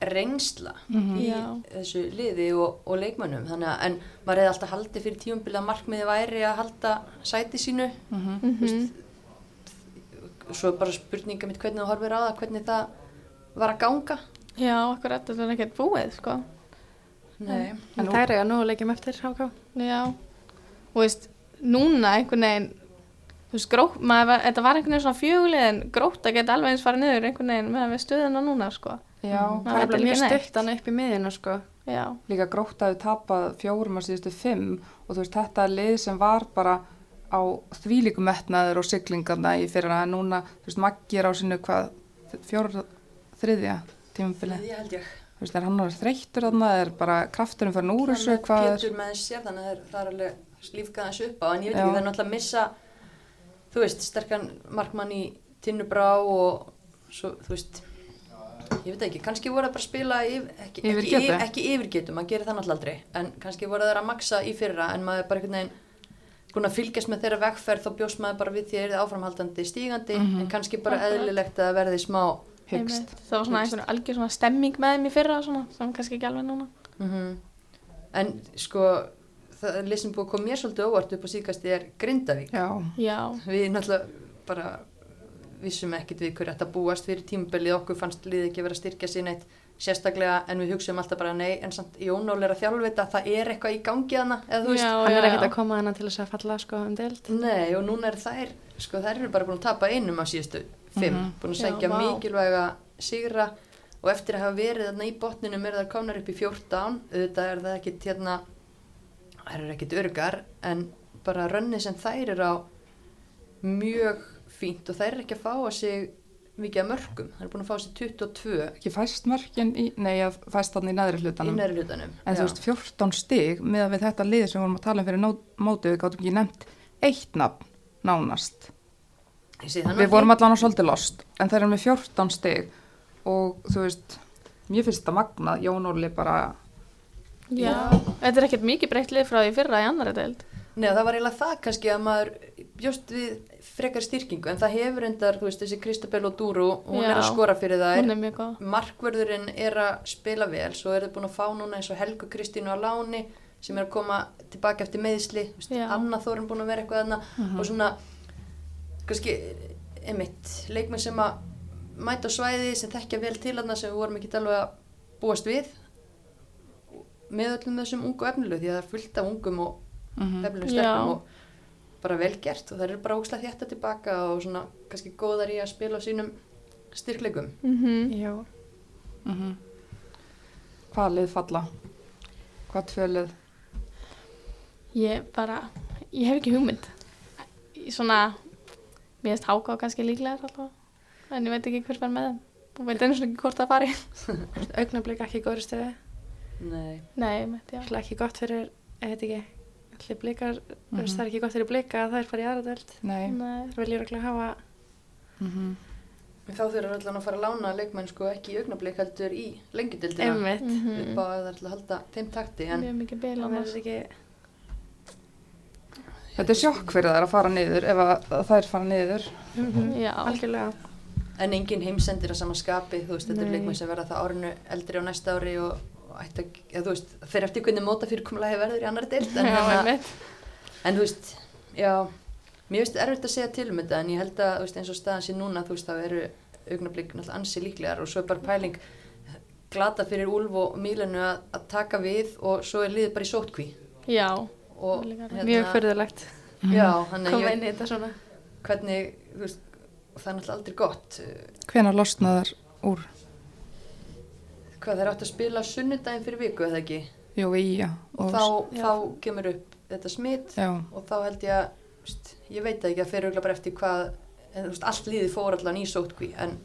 reynsla Mhm. í Já. þessu liði og, og leikmönnum. Þannig að, en maður hefði alltaf haldið fyrir tímabili að markmiði væri að halda sæti sínu. Mhm. mm Svo er bara spurninga mitt hvernig þú horfir á það, hvernig það var að ganga. Já, okkur þetta er ekkert búið sko Nei. En nú- það er eiga nú leikjum eftir HK. já, og veist núna einhvern veginn þú veist, grót, maður, þetta var einhvern veginn svona fjögulið en gróta geta alveg eins farið niður einhvern veginn meðan við stuðina núna sko Já, Maður Það er mjög hann upp í miðjuna sko. já, líka grótt að við tapað fjórum að síðustu fimm og þú veist þetta er lið sem var bara á þvílíkum metnaður og siglingarna í fyrra en núna, þú veist, Maggi er á sinu hvað, fjóra, tímabili, Ég held ég. þú veist, er hann orðið þreyttur þarna, er bara krafturinn fyrir úr þessu, hvað er, Pétur með sér, þannig að það er, alveg lífgað þessu upp á, en ég veit Já. ekki, það er náttúrulega að missa, þú veist, sterkan markmann í Tinnubrá og svo, þú veist, ég veit ekki, kannski voru það bara að spila yfir, ekki, Yfir ekki, yfir, ekki yfirgetu, maður gerir það náttúrulega aldrei, en kannski voru það að maksa í fyrra, en maður er bara einhvern veginn að fylgjast með þeirra vegferð, þá bjóst maður bara við því að það er áframhaldandi stígandi, Mhm. en kannski bara eðlilegt að verði smá, einmitt. það var svona einhvern algjör svona stemming með þeim í fyrra svona, sem kannski ekki alveg núna mm en sko, það er lesin búið að koma mér svolítið óvart upp á síkasti er Grindavík. Já, já, við náttúrulega bara vissum ekkit við hverju þetta búast fyrir tímabilið okkur fannst liðið ekki vera að styrkja sér neitt sérstaklega en við hugsaum alltaf bara nei en samt Jón Óli er að þjálfvita það er eitthvað í gangi hana eða þú veist Já, Hann er já, ekkert já. að koma hana til þess að falla sko um deild. nei og núna er þær sko þær eru bara búin að tapa einum á síðustu fimm Mhm. búin að Já, vá. mikilvæga sigra og eftir að hafa verið þarna í botninum er þar komnar upp í 14 auðvitað er það ekkit hérna þær eru ekkit örgar en bara rönni sem þær eru á mjög fínt og þær eru ekki að fá að sig mikið að mörgum, þær eru búin að fá að sig 22 ekki fæst mörkin í, nei, að fæst þannig í neðri í hlutanum. næri hlutanum En þú veist, 14 stig með að við þetta lið sem við vorum að tala um fyrir mótið, við gáttum ekki nefnt eitt nafn nánast. Það Við vorum allan á svolítið lost, en þeir eru með 14 stig og þú veist, mér finnst þetta magnað, Jón Óli bara, Já. Þetta er ekkert mikið breytt lið frá því fyrra í annari deild. Nei, það var eiginlega það kannski að maður bjóst við frekar styrkingu en það hefur endar, þú veist, þessi Kristabel og Dúru hún er að Já. skora fyrir þær Hún er er að spila vel svo er þið búin að fá núna eins og Helgu Kristínu á láni sem er að koma tilbaka eftir meðsli, Já. Anna Þórin búin að vera eitthvað þarna og svona kannski, einmitt leikmenn sem að mæta á svæði sem þekkja vel til þarna sem við vorum ekki alveg að búast við með öllum þessum ungu efnilegu því að það er fullt af ungum og mm efnilegum Já. stelpum og bara vel gert og það eru bara óslægt hjarta tilbaka og svona kannski góðar í að spila á sínum styrkleikum Mm Já. -hmm. hvað lið falla? Hvað tvö lið? Ég bara, ég hef ekki hugmynd. Svona, mér finnst háká kannski líklega alltaf. En ég veit ekki hver fær með þeim. Og veit einu svona ekki hvort það fari. (laughs) Augnablik ekki í góðri stöðu. Nei, Nei, með já. Ætla ekki gott fyrir, ég veit ekki, allir blikar, mm Mhm. það er ekki gott fyrir blika að það er í aðra deild. Nei. Nei. Það viljur ekki hafa, Mm En þá þurfum allan að fara að lána leikmenn sko ekki í augnablik heldur í lengjudildina einmitt, Mhm. upp á að það er til að halda þeim takti en Mjög mikið bil það verður ekki, Þetta er sjokk fyrir þær að fara niður ef að, að þær fara niður. Mhm. Já. algjörlega. En engin heimsendir að sama skapi, þú veist, þetta er Nei. leikmenn sem verða það árinu eldri á næsta ári og, og ætti að, ja, þú veist, fyrir eftir hvernig móta fyrirkomulagi verður í annari deild. En, hérna- einmitt. en þú veist, já, mér finnst erfitt að segja til um þetta en ég held að, þú veist, eins og staðan sé núna, þú veist, þá eru augnablík náttúrulega ansi líklegar og svo er bara pæling glata fyrir Úlf og Mílenu að, að taka við og svo er liðið bara í sótkví. Já. Og, Líka Mjög hann er, koma inn í þetta svona. hvernig, þú veist, og það er náttúrulega aldrei gott. Hvenær losnaðar úr? Hvað, það er átt að spila sunnudaginn fyrir viku, eða ekki? Jú, í, já. og þá, já. þá kemur upp þetta smitt og þá held ég að veist, ég veit það ekki að fyrir bara eftir hvað en, veist, allt líðið fór allan í sótkví en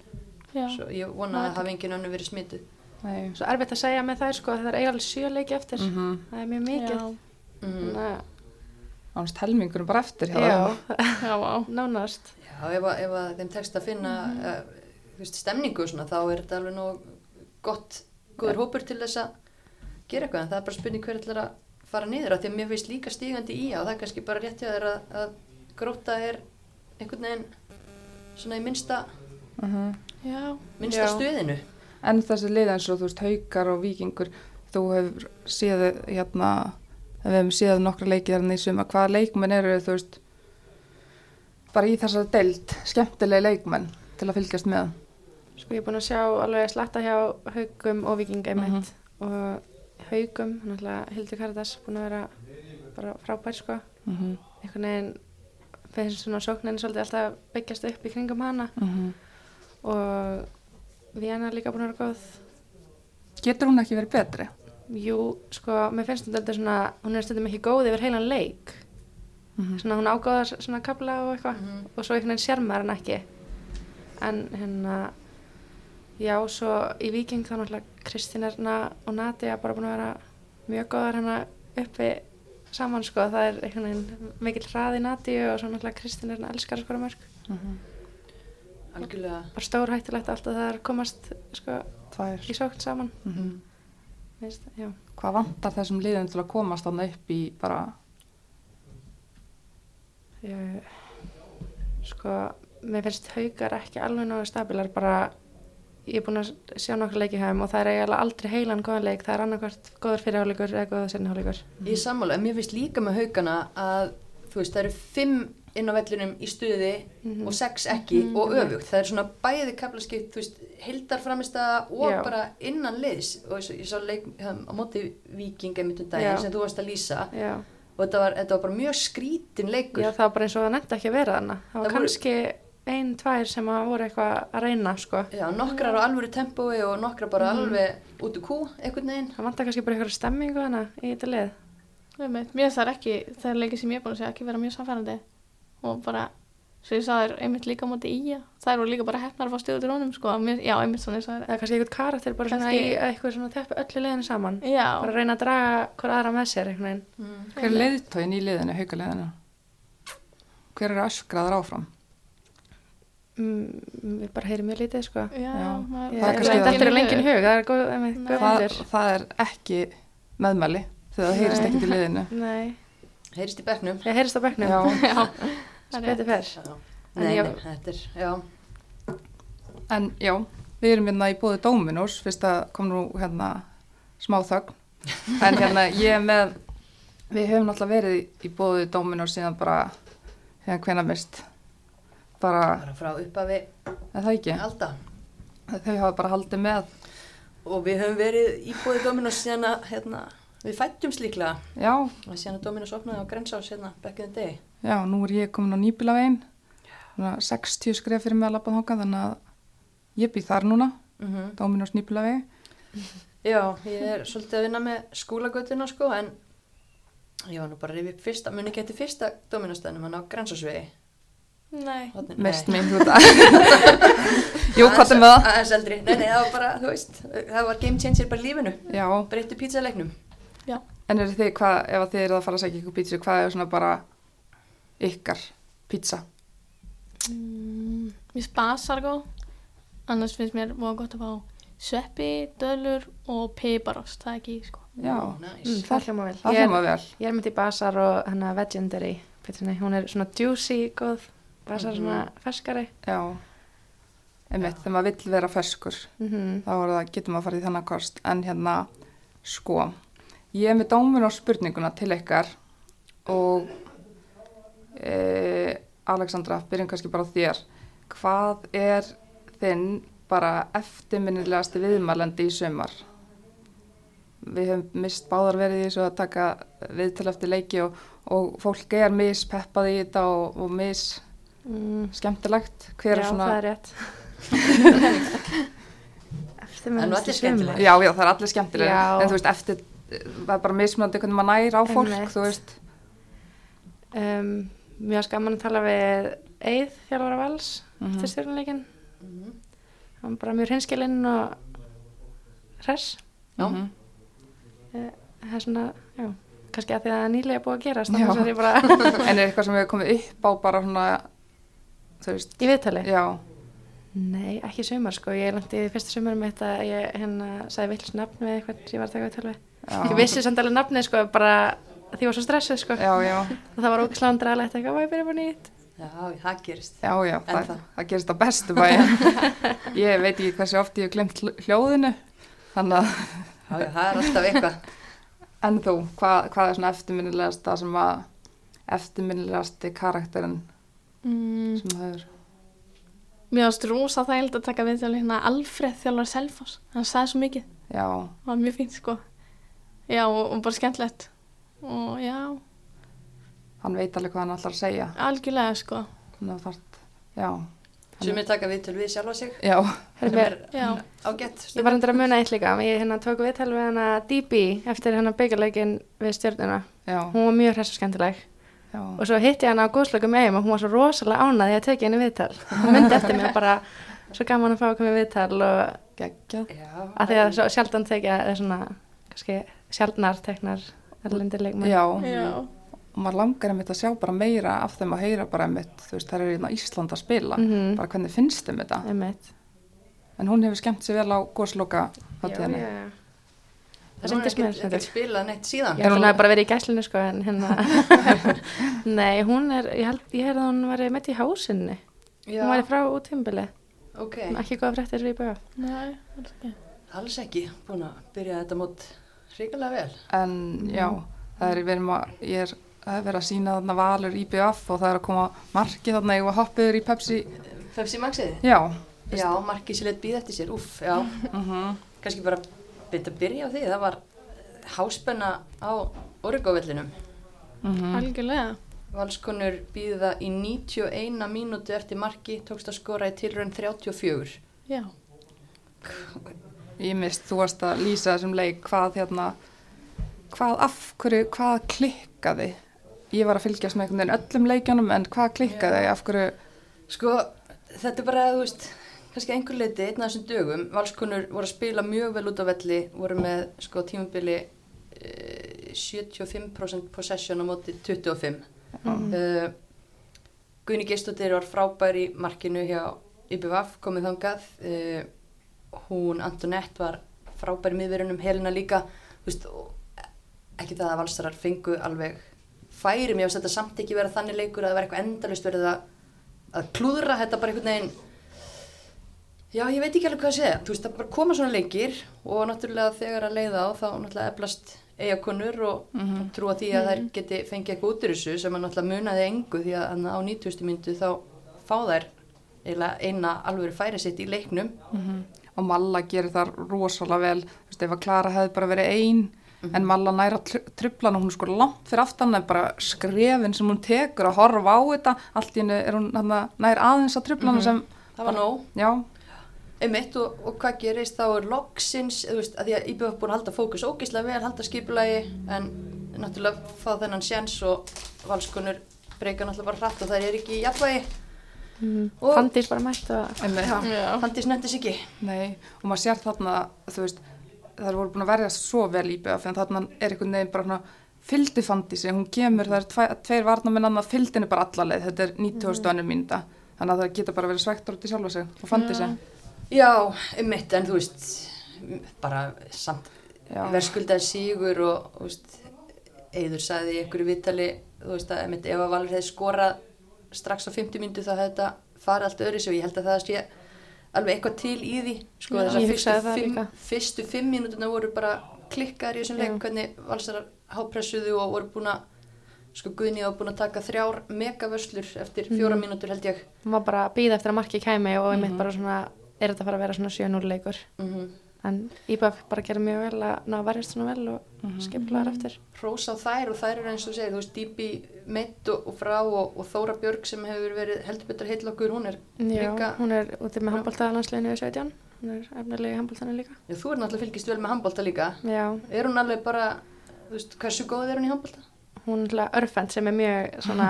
ég vona Það að það hafi engin önnu verið smittu nei. Svo erfitt að segja með þær sko, það er eiginlega sjö leiki eftir, Mm það er mjög mikið. Já. Mm. Ánast helmingurum bara eftir hjá já. Já, vá. nánast. Já, ef, að, ef að þeim tekst að finna uh, þú veist, stemningu og svona, þá er þetta alveg nóg gott, góður hópur til þess að gera eitthvað, en það er bara spurning hver ætlar að fara niður, af því að mér finnst líka stígandi í og það er kannski bara rétt hjá þér að, að gróta er einhvern veginn svona í minnsta, Mhm. Já. minnsta Já. stöðinu En þessi lið eins og þú veist, haukar og vikingur, þú hefur séð hérna, við hefum séð nokkra leikið hérna í suma, hvaða leikmenn eru þú veist, bara í þessari deild, skemmtilegi leikmenn til að fylgjast með. Sko ég er búin að sjá alveg slatta hjá haugum og vikinga einmitt og haugum, náttúrulega Hildur Karitas búin að vera bara frábær sko. Mm -hmm. Einhvern veginn finnst svona sóknin svolítið alltaf byggjast upp í kringum hana og Vienna er líka búin að vera góð. Getur hún ekki verið betri? Jú, sko, mér finnst þetta svona, hún er stundum ekki góð yfir heilan leik. Mm Svona hún ágóðar svona kabla og eitthvað Mhm. og svo einhvern veginn sérmar hann ekki. En hérna, já, svo í Viking þá náttúrulega Kristín Erna og Nadia bara búin að vera mjög góðar hérna uppi saman sko. Það er einhvern veginn mikill hraði Nadia og svo náttúrulega Kristín Erna elskar að skora mörg. algjörlega Bara stór hættulegt alltaf það er að komast sko Tvær. í sókn saman. Veist. Hvað vantar þessum liðum til að komast þarna upp í bara, Ég, sko, mér finnst haukar ekki alveg náðu stabilar bara, ég er búin að sjá nokkur leiki hægum og það er eiginlega aldrei heilan góðan leik, það er annarkvært góður fyrirháleikur eða góður senniháleikur. Ég sammála, en mér finnst líka með haugana að þú veist, það eru fimm inn á vellinum í stuði Mhm. og sex ekki Mhm. og öfugt. Það er svona bæði kaplaskipt, þú veist, hildarframista og Já. bara innan liðs og ég, ég sá leik um, á móti viking einmitt um Já. daginn sem þú varst að lýsa Já, og þetta var, þetta var bara mjög skrítin leikur. já, það var bara eins og það nefndi ekki að vera þarna. Það var Það voru- kannski ein, tvær sem að voru eitthvað að reyna, sko. Já, nokkrar á alvöru tempói og nokkrar bara Mhm. alveg út úr kú, einhvern veginn. Það vantar kannski bara eitthvað stemmingu hana í þetta. Einmitt. Mér það ekki, það er leikið sem ég er búin að segja ekki vera mjög samfærandi og bara, svo ég sagði þér einmitt líka móti í að það eru líka bara hefnar að fá stöðu til honum sko, mér, já, einmitt svona ég sagði Eða kannski eitthvað karakter bara svona í eitthvað svona teppi öllu liðinu saman. þér. Já, Bara reyna að draga hver aðra með sér, einhvern veginn. Mm. hver er leiðtóin í liðinu, haukaliðinu? Hver er öskraður áfram? mm, við bara heyrim mjög lítið sko. Já, Já. maður- Ég Það er er það- eftir að lengin hug, það er góð, einmitt, það, það er ekki meðmæli þegar það heyrist ekkert í liðinu Nei, Heyrist í bekknum. ég heyrist á bekknum. Já, (laughs) (laughs) Já, betur fer. Já. Nei, ég- nei, þetta er, já. en já, við erum hérna í bóði Dominos, fyrst að kom nú hérna smá þögn, en hérna ég er með, við höfum náttúrulega verið í, bóði Dominos síðan bara, hérna hvena mist, bara, Bara frá uppafi er það ekki, þau hafa bara haldið með, Og við höfum verið í bóði Dominos síðan að, hérna, við fættumst líklega. já, Og síðan að Dominos opnaði á Grensás hérna, back in the day. Já, nú er ég komin á nýbílavegin, 60 skref fyrir mig að lappa þóka, þannig að ég býð þar núna, Mm Dominos nýbílavegi, (laughs) Já, ég er svolítið að vinna með skólagötuna sko, en ég var nú bara að rifja upp fyrsta, muni ekki eftir fyrsta Dominos-stæðnum, hann á Grensásvegi. Nei, Þarna- mest út að, (laughs) (laughs) jú, hvað er með það? Aðeins eldri, nei, nei, það var bara, þú veist, það var game changer bara lífinu, Já, breytti pizzaleiknum. já. En eru þið, hvað, ef að þið eru að fara að segja ykkur pítsu, hvað er svona bara ykkar pizza? Mm, Mér spasar góð, annars finnst mér voða gott að fá sveppi, dölur og piparost, það er ekki, sko. Já, Ó, nice. Mm, það hljóma vel. það er- hljóma vel. Ég er myndi í basar og hennar Vegendary pizzunni, hún er svona juicy góð, basar Mhm. svona ferskari. Já, einmitt, þegar maður vill vera ferskur, Mm þá er getur maður að fara í þennan kost. En hérna, sko, ég er með dómin á spurninguna til ykkar og e, Alexandra, byrjum kannski bara þér. Hvað er þinn bara eftirminnilegasti viðmælandi í sömar? Við höfum mist báðar verið í þessu að taka viðtal eftir leiki og, og fólk er mispeppað í þetta og, og mis Mm. skemmtilegt. Hver Já, er svona... það er rétt. Eftir (laughs) En nú allir skemmtilegir. Já, já, það er allir skemmtilega. Já. En þú veist, eftir, það er bara mismunandi hvernig maður nær á fólk, Einmitt. þú veist. Um, mjög skaman að tala við Eið, þjálfara vals, Mhm. eftir stjórnuleikin. Mhm. Hann var bara mjög hinskilinn og hress. Já. Mhm. Það er svona, já, kannski að því að það er nýlega búið að gerast. Bara (laughs) En er eitthvað sem hefur komið upp á bara svona, þú veist, í viðtali. já, Nei, ekki sumar sko. Ég lendi í fyrsta sumar mitt að ég hérna sagði villus nafn við eitthvað sem ég var að taka viðtal við. Ég vissi samt alveg nafnið sko, bara því ég var svo stressuð sko. já, já, Og (laughs) það var ógislega andraðalegt eitthvað, hvað ég byrja bara nýtt. Já, það gerist. já, já, það, það? það gerist á bestu bæja. (laughs) ég veit ekki hversu oft ég hef glemt hl- hljóðinu, þannig að, Já, já, það er alltaf eitthvað. en þú, hvað, hvað er svona eftirminnilegast það sem að, eftirminnilegasti karakterinn Mm, sem það er? mér varst rosa þægild að taka við til hérna Alfreð þjálfar Selfoss, hann sagði svo mikið, Já, það var mjög fínt, sko. Já, og, og bara skemmtilegt. Og já, hann veit alveg hvað hann ætlar að segja, algjörlega, sko. þannig að þarf, já, Sumir taka viðtöl við sjálfa sig. já, Sem Hermi, er Já. ágætt. Ég var endur að muna eitt líka, ég hérna tók viðtal við hana DB eftir hana byggjarleikin við stjórnuna. já, Hún var mjög hress og skemmtileg. já, Og svo hitti ég hana á góðslöku með og hún var svo rosalega ánað því að tekja henni viðtal. Hún myndi eftir og bara svo gaman að fá að koma í viðtal og geggjað. Já. að því að svo sjaldan tekja eða svona, kannski sjaldnar teknar erlendir leikmenn. Já, Já. og maður langar einmitt að sjá bara meira af þeim að heyra bara einmitt, þú veist, það eru hérna Ísland að spila, Mhm. bara hvernig finnst þeim þetta. Einmitt. En hún hefur skemmt sér vel á góðsloka Já, hátíðinni. já, já. Það sýndist mér er ekki spilað neitt síðan. Að hún hefði bara verið í gæslinu sko en hérna (laughs) Nei, hún er, ég held, ég held að hún var með í hásinni Hún var frá út tímbili ok. Ekki góða fréttir við böða Nei, alls ekki. Alls ekki. Búin að byrja þetta mót hrikalega vel. En já, það er, við erum að, er, er verið að sína þarna valur IBF og það er að koma markið þarna, ég var hoppiður í Pepsi, Pepsi Maxið? já, Já, markið sér leitt býð eftir sér. Úff, já. mhm, Kannski bara byrja að byrja á því. Það var háspenna á Origo-vellinum. mhm, Algjörlega. Valskonur býða í 91 mínútu eftir marki, tókst að skora í tilraun 34. Já. Ég mist, þú varst að lýsa þessum leik, hvað hérna, hvað af hverju, hvað klikkaði? Ég var að fylgjast með einhvern veginn öllum leikjunum, en hvað klikkaði, af hverju, Sko, þetta er bara, þú veist, kannski einhver leiti einn af þessum dögum. Valskonur voru að spila mjög vel út á velli, voru með, sko, tímabili eh, 75% possession á móti 25. Mhm. Uh, Guðni Geistóttir var frábær í markinu hjá IBVF komið þangað uh, hún Antonett var frábæri miðverunum helina líka veist, ekki það að valsarar fengu alveg færi mér að þetta samt ekki vera þannig leikur að það var eitthvað endalust verið að, að klúðra þetta bara einhvern veginn já ég veit ekki alveg hvað að segja þú veist það bara koma svona leikir og náttúrulega þegar að leiða á þá náttúrulega eflast eigakonur og Mhm. trúa því að þær geti fengið eitthvað út úr þessu sem að náttúrulega munaði engu því að á 90. myndu þá fá þær eina alvöru færi sitt í leiknum og Malla gerir það rosalega vel. Þú veist, ef að Klara hefði bara verið ein en Malla næra trublan og hún er sko langt fyrir aftan en bara skrefin sem hún tekur að horfa á þetta. Allt í hennu er hún hana, nær aðeins að trublana sem það var nóg. Já, Einmitt og, og hvað gerist þá er loksins, þú veist, að því að IBF búin að halda fókus ógislega vel, halda skipulagi en náttúrulega fá þennan sjens og valskonur breyka náttúrulega bara hratt og það er ekki jafnvægi Mm. Fandís bara mætt. Já. Handis nefndis ekki. Nei, og maður sér þarna, veist, það voru búin að verja svo vel í BF, en þarna er einhvern veginn bara fandi sig, hún kemur, það er tve, tveir varnamenn annað, fylgdi henni bara alla leið, þetta er 90. önnur mínúta, þannig að það geta bara verið svektur út í sjálfa sig og fandi sig. Já, einmitt, en þú veist, bara samt verðskuldað sigur og, Eður sagði í einhverju viðtali, þú veist, að einmitt ef að Valur hefði skorað strax á 50 myndu þá hefði þetta farið allt öðru og ég held að það sé alveg eitthvað til í því, sko, þessar ég fyrstu fyrstu fimm mínútuna voru bara klikkaðar í þessum leik, hvernig valsarar hápressuðu og voru búin að, sko, Guðni var búin að taka þrjár megavörslur eftir fjóra Mhm. mínútur held ég. hún var bara að býða eftir að marki kæmi og einmitt Mhm. bara svona, er þetta að fara að vera svona 7-0 leikur Mm en IBF bara gerði mjög vel að ná að verjast svona vel og mm skiplaðar eftir. Hrós á þær og þær eru eins og segir, þú veist, Dýpi meitt og, og frá og, og Þóra Björg sem hefur verið heldur betur heill okkur, hún er, Já, Líka- hún er úti með handbóltaðalansleginu í 17 hún er efnilega í handbóltanu líka. Já, þú er náttúrulega fylgist vel með handbólta líka, Já, er hún alveg bara, þú veist, hversu góð er hún í handbólta? hún er alltaf örfend sem er mjög svona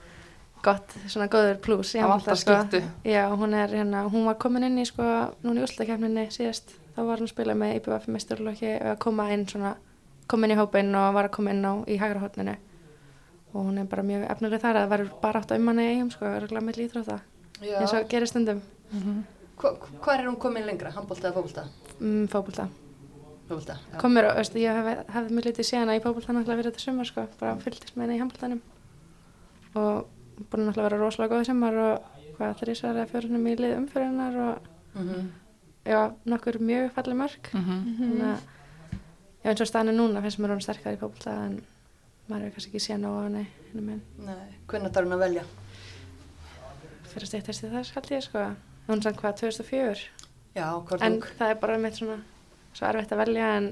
(laughs) gott, svona góður pluss í vantar skiptu. Já, hún er hérna, hún var komin inn í sko, núna í úrslutakefninni síðast þá var hún að spila með IBF mesturlokki og að koma inn svona, koma inn í hópinn og var að koma inn á í hægra hótninu og hún er bara mjög efnileg þar að það verður bara átt að um hann í eigum sko, örgulega með líþrótta Já, eins og gerir stundum. Hva, hvað er hún komin lengra, handbólta eða fókbólta? mm, fótbolta. Fókbólta, já. komur og veistu, ég hef, hefði mjög litið síðan að í fótbolta náttúrulega verið þetta sumar sko, bara fylgdist með henni í handboltanum. Og búin náttúrulega að vera rosalega góð sumar og hvað þrísar eða fjörunum í lið umfyririnnar og Mm já, nokkur mjög falli mörg Mhm. þannig að já, eins og staðinu núna finnst mér hún sterkar í fótbolta en maður hefur kannski ekki séð nóg á henni hvernig þarf hún að velja? fyrir að stýttast í þess held ég sko hún er samt hvað 2004 Já, hvort en ung? það er bara mitt svona svo erfitt að velja en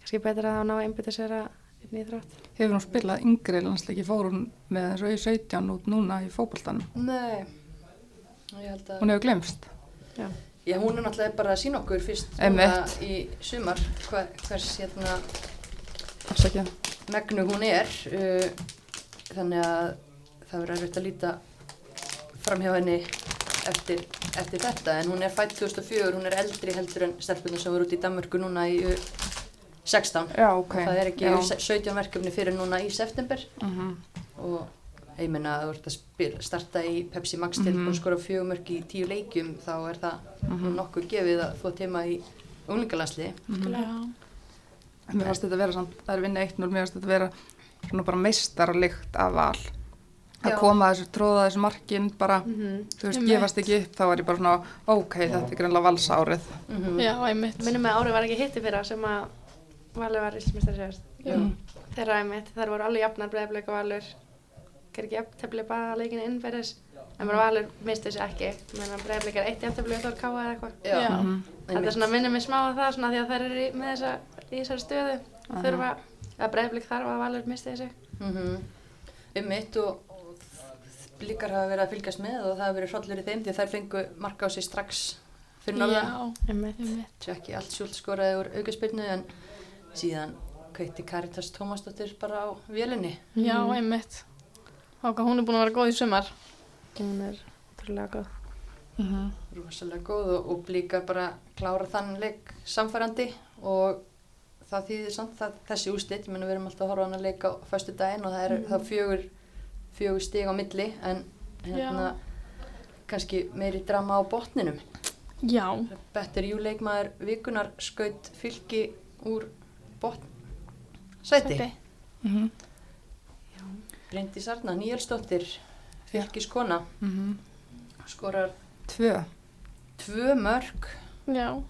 kannski betur að það ná að einbytta sér að þrátt Hefur hún spilað yngri landsleiki, fór hún með eins og í 17 út núna í fótboltanum. Nei, ég held að... Hún hefur glemst. já, Já, hún er náttúrulega bara að sína okkur fyrst í sumar hva, hvers hérna Afsakið. megnu hún er uh, þannig að það verður erfitt að líta fram hjá henni eftir, eftir þetta en hún er fætt 2004, hún er eldri heldur en stelpunum sem voru út í Danmörku núna í uh, 16 Já, ok. það er ekki Já. U 17 verkefni fyrir núna í september Mhm. og ég meina að þú ert að spila, starta í Pepsi Max til Mhm. og skora fjögumörk í tíu leikjum þá er það Mhm. nokkuð gefið að þú tíma í unglingalandsliði Já. Mér fannst þetta vera samt, það er vinna 1-0, mér fannst þetta vera svona bara meistaralikt af val. Að Já. koma að þessu, tróða þessu markin bara, Mhm. þú veist, Einmitt. gefast ekki upp, þá var ég bara svona, ok, þetta er greinlega valsárið. mm Já, einmitt. minnum með árið var ekki hitti fyrra sem að Valur var íslmestari sérst Já. Mm. þeirra einmitt, þar voru alveg jafnar breyðbleik og Valur ekki jafntefli bara leikinu innferðis en bara Valur misti þessu ekki. Breyðbleik er eitt jafntefli og þá er káa eða eitthvað. Mhm. þetta er svona minnum mig smá á það svona því að þær eru í- með þessa, í þessari stöðu þurfa að breyðbleik þarf að Valur misti þessu mm um mitt og, og blíkar hafa verið að fylgjast með og það hafa verið hrollur í þeim því að þær fengu marka á sig strax fyrir einmitt. svo ekki allt sjúlt skoraði úr aukaspilnu en síðan kveitti Karitas Tómasdóttir bara á vélinni. Já, einmitt. Háka, hún er búin að vera góð í sumar. hún er trúlega góð Mhm. rosalega góð og, og blíkar bara klára þann leik samfærandi og það þýðir samt það, þessi úslit, ég menna við erum alltaf að horfa á hann að leika á föstu daginn og það er Mhm. þá fjögur, fjögur stig á milli en hérna kannski meiri drama á botninum. Já, Better You leikmaður vikunar skaut fylki úr botn. Sæti. sæti. Mm Bryndi Sarna, Níelsdóttir, fylkiskona, -hmm. skorar Tvö. tvö mörg. Já,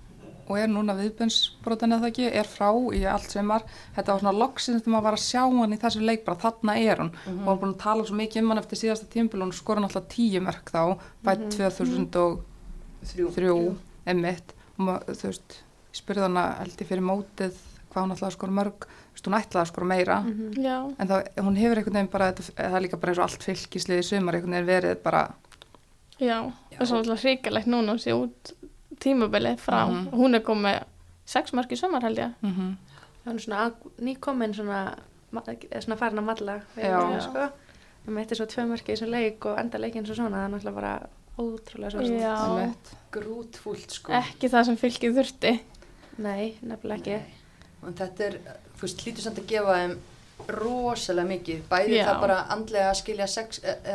Og er núna viðbjörnsbrotin eða ekki, er frá í allt semar. Þetta var svona loksins þegar maður var að sjá hann í þessu leik, bara þarna er hún. Mhm. Og hann búin að tala svo mikið um hann eftir síðasta tímbil og hún skora náttúrulega tíu mörg þá, bætt 2003, Þrjú. emitt. Og maður, þú veist, ég spurði hana held ég fyrir mótið hvað hún ætlaði að skora mörg, veist, hún ætlaði að skora meira. já, En það, hún hefur einhvern veginn bara, þetta, það er líka bara eins og allt fylgislið í sumar, einhvern veginn verið bara, já. Já. Það er svo alltaf hrikalegt núna að sé út tímabilið frá. Mhm. Hún er komið sex mörg í sumar held ég. mm Það er svona að- nýkomin svona, svona farin að malla sko. Við meitti svo tvö mörki í þessum leik og enda leikin svo svona, það er náttúrulega bara ótrúlega svo. Grútfúlt sko. ekki það sem fylgið þurfti. Nei, nefnilega ekki. Og þetta er, þú veist, hlýtur samt að gefa þeim rosalega mikið. Bæði Já. það bara andlega að skilja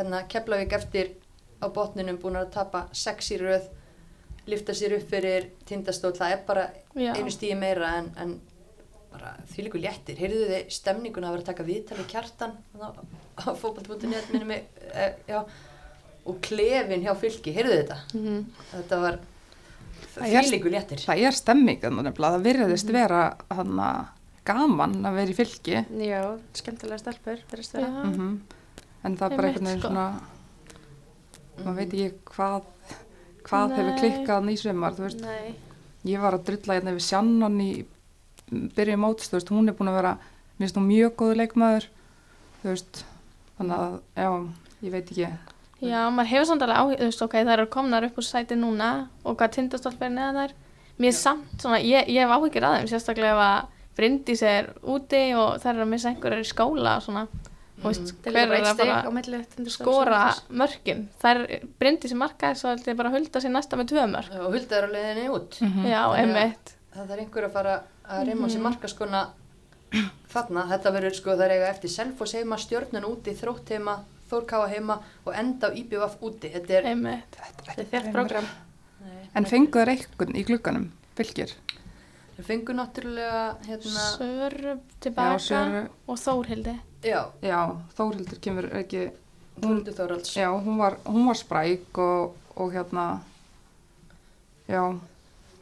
en að Keflavík eftir á botninum búin að tapa sex í röð, lifta sér upp fyrir tindastóll. Það er bara Já, einu stíði meira en, en bara því líku léttir. Heyrðu þið stemninguna að vera að taka viðtalið kjartan á, á fókbalt.net minni mig, e, já, og klefin hjá fylki. Heyrðu þetta? Mm Þetta var Líku léttir. Það er stemming þannig nefnilega, það virðist vera hana, gaman að vera í fylgi Já, skemmtilega stelpur, verðist vera. mm en það er bara einhvern veginn sko. svona maður veit ekki hvað hvað hefur klikkað í sumar þú veist, Nei, ég var að drulla hérna við Sjannon í byrju móts, þú veist, hún er búin að vera mér finnst hún mjög góðu leikmaður þú veist, þannig að já, ég veit ekki Já, maður hefur samt alveg áhugð, þú veist, ok, það eru komnar upp úr sæti núna og hvað tindastóll er neðan þær. Mér er samt svona, ég, ég hef áhugir að þeim, sérstaklega ef að Bryndís er úti og þær eru að missa einhverjar í skóla og svona. Þú veist, til hver bara er að bara á milli Tindastóls og skora mörkin? Þær Bryndís er markaði svo held ég bara að hulda sér næsta með tvö mörk. Og Hulda er á leiðinni út. mm Já, Þannig að- einmitt. Það er einhver að fara að reyma Mhm. sér markaskona þarna. Þetta verður sko það er eiga eftir Selfoss heima, stjörnun úti, þrótt heima, Þórkáa heima og enda á IBVF úti. Þetta er... Þetta er þjátt program. Nei, en fenguðu þeir einhvern í glugganum fylgir, Við fengum náttúrulega hérna... Söru já, tilbaka Söru og Þórhildi. Já, já, Þórildur kemur ekki Þóralds. já, hún var, hún var spræk og, og hérna já,